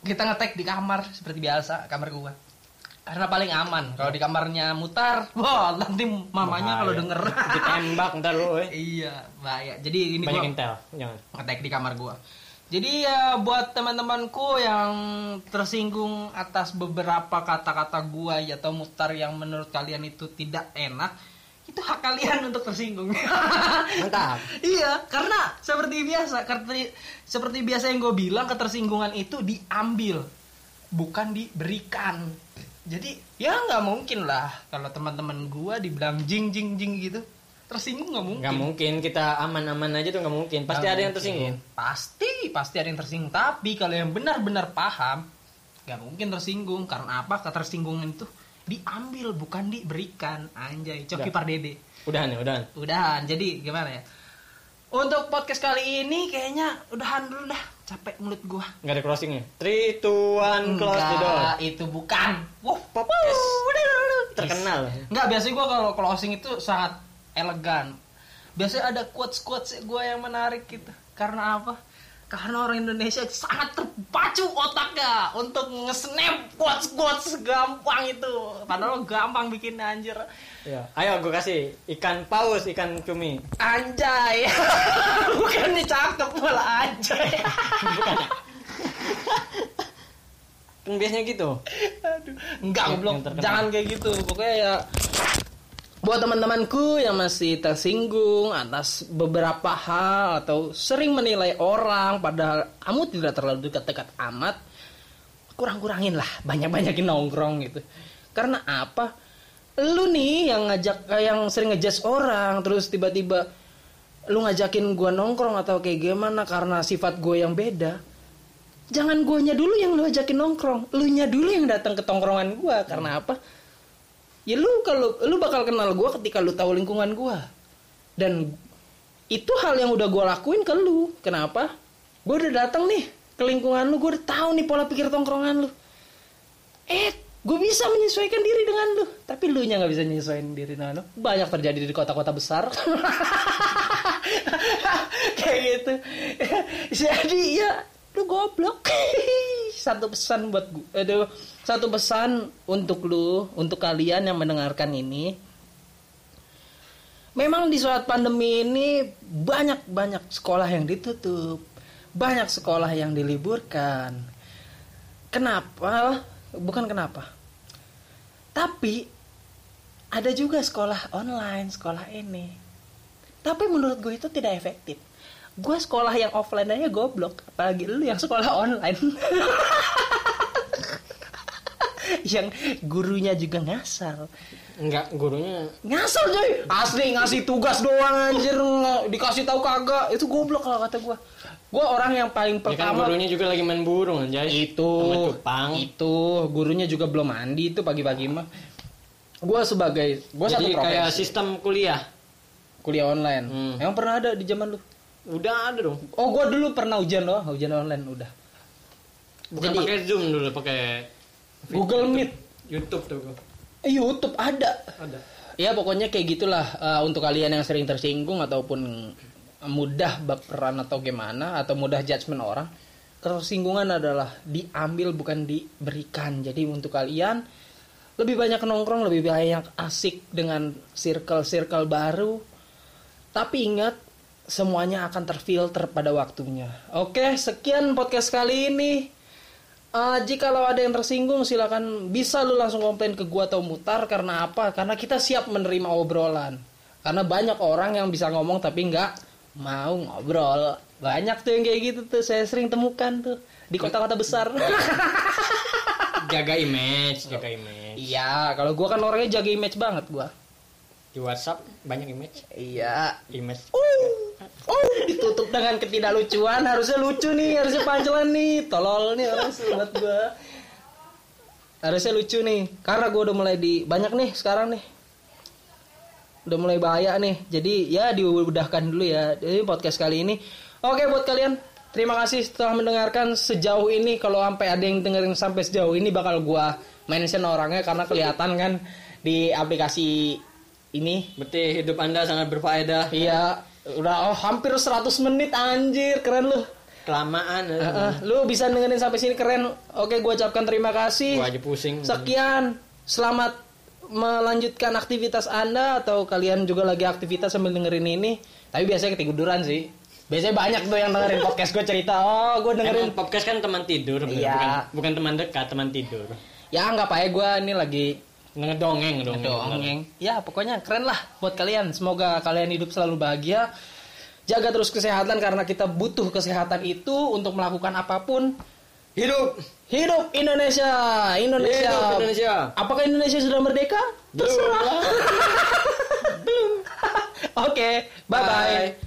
Kita ngetek di kamar seperti biasa kamar gue. Karena paling aman. Kalau di kamarnya mutar, wah nanti mamanya kalau denger. ditembak ntar eh. iya, bahaya. Jadi ini banyak gue intel jangan ngetek di kamar gue. Jadi ya buat teman-temanku yang tersinggung atas beberapa kata-kata gua ya atau mutar yang menurut kalian itu tidak enak, itu hak kalian untuk tersinggung. Mantap. iya, karena seperti biasa, seperti seperti biasa yang gue bilang ketersinggungan itu diambil, bukan diberikan. Jadi ya nggak mungkin lah kalau teman-teman gua dibilang jing jing jing gitu, tersinggung nggak mungkin. Nggak mungkin kita aman-aman aja tuh nggak mungkin. Pasti Nggak ada yang mungkin. tersinggung. Pasti, pasti ada yang tersinggung. Tapi kalau yang benar-benar paham, nggak mungkin tersinggung. Karena apa? Ketersinggungan itu diambil, bukan diberikan. Anjay, Coki Udah. Pardede. Udahan ya, udahan. Udahan. Jadi gimana ya? Untuk podcast kali ini kayaknya udahan dulu dah. Capek mulut gua. Nggak ada closingnya. Three, two, one, close the door. Itu bukan. Wow, Podcast. Terkenal. Enggak, biasanya gua kalau closing itu sangat elegan. Biasanya ada quotes-quotes gue yang menarik gitu. Karena apa? Karena orang Indonesia sangat terpacu otaknya untuk nge-snap quotes-quotes gampang itu. Padahal gampang bikin anjir. Ya. Ayo gue kasih ikan paus, ikan cumi. Anjay. Bukan nih cakep malah anjay. Bukan kan biasanya gitu. Aduh. Enggak, goblok. Jangan kayak gitu. Pokoknya ya buat teman-temanku yang masih tersinggung atas beberapa hal atau sering menilai orang padahal kamu tidak terlalu dekat-dekat amat kurang-kurangin lah banyak-banyakin nongkrong gitu. Karena apa? Lu nih yang ngajak eh, yang sering ngejudge orang terus tiba-tiba lu ngajakin gua nongkrong atau kayak gimana karena sifat gue yang beda. Jangan guanya dulu yang lu ajakin nongkrong lu nya dulu yang datang ke tongkrongan gua. Karena apa ya lu kalau lu bakal kenal gua ketika lu tahu lingkungan gua. Dan itu hal yang udah gua lakuin ke lu. Kenapa? Gua udah datang nih ke lingkungan lu gua udah tahu nih pola pikir tongkrongan lu. Eh gue bisa menyesuaikan diri dengan lu. Tapi lu nya nggak bisa menyesuaikan diri dengan lu. Banyak terjadi di kota-kota besar. Kayak gitu. Jadi ya lu goblok. Satu pesan buat gue aduh satu pesan untuk lu untuk kalian yang mendengarkan ini. Memang di saat pandemi ini banyak banyak sekolah yang ditutup banyak sekolah yang diliburkan. Kenapa? Bukan kenapa. Tapi ada juga sekolah online sekolah ini. Tapi menurut gue itu tidak efektif. Gue sekolah yang offline aja goblok apalagi lu yang sekolah online yang gurunya juga ngasal. Enggak, gurunya ngasal coy asli ngasih tugas doang anjir. Nggak dikasih tahu kagak. Itu goblok kalau kata gue gue orang yang paling ya kan pertama gurunya juga lagi main burung anjay. itu itu. Gurunya juga belum mandi itu pagi-pagi mah. Gue sebagai gue satu Jadi kayak profesi. sistem kuliah. kuliah online. Hmm. emang pernah ada di zaman lu? Udah ada dong. oh gue dulu pernah ujian doang. Ujian online udah. Bukan Jadi- pakai Zoom dulu, pakai Google Meet. YouTube tuh gua. Eh, YouTube ada. Ada. ya pokoknya kayak gitulah eh, untuk kalian yang sering tersinggung ataupun mudah baperan atau gimana atau mudah judgement orang tersinggungan adalah diambil bukan diberikan. Jadi untuk kalian lebih banyak nongkrong lebih banyak asik dengan circle-circle baru. Tapi ingat semuanya akan terfilter pada waktunya. Oke sekian podcast kali ini Eh, jika lo ada yang tersinggung silakan bisa lu langsung komplain ke gua atau mutar karena apa? Karena kita siap menerima obrolan. Karena banyak orang yang bisa ngomong tapi nggak mau ngobrol. Banyak tuh yang kayak gitu tuh saya sering temukan tuh di kota-kota besar. Jaga image, jaga image. Iya, kalau gua kan orangnya jaga image banget gua. Di WhatsApp banyak image. Iya. Image. Uh, uh, ditutup dengan ketidaklucuan. Harusnya lucu nih harusnya pancelan nih. Tolol nih orang buat gua. Harusnya lucu nih. Karena gua udah mulai di banyak nih sekarang nih. Udah mulai bahaya nih. Jadi ya diudahkan dulu ya. Jadi podcast kali ini. Oke buat kalian terima kasih setelah mendengarkan sejauh ini. Kalau sampai ada yang dengerin sampai sejauh ini bakal gua mention orangnya karena kelihatan kan di aplikasi ini. Berarti hidup Anda sangat berfaedah. Iya, udah oh, hampir 100 menit anjir, keren lu. Kelamaan. Eh, eh, lu bisa dengerin sampai sini keren. Oke, gua ucapkan terima kasih. Gua aja pusing. Sekian, selamat melanjutkan aktivitas Anda atau kalian juga lagi aktivitas sambil dengerin ini. Tapi biasanya ketiduran sih. Biasanya banyak tuh yang dengerin podcast gue cerita, oh gue dengerin. Emang podcast kan teman tidur. Iya. bukan, bukan teman dekat, teman tidur. Ya anggap aja gue ini lagi Ngedongeng dong. dongeng. Ya pokoknya keren lah buat kalian. Semoga kalian hidup selalu bahagia. Jaga terus kesehatan karena kita butuh kesehatan itu untuk melakukan apa pun. Hidup. Hidup Indonesia, Indonesia. Hidup Indonesia. Apakah Indonesia sudah merdeka? Terserah. Belum. Oke, bye bye. Bye.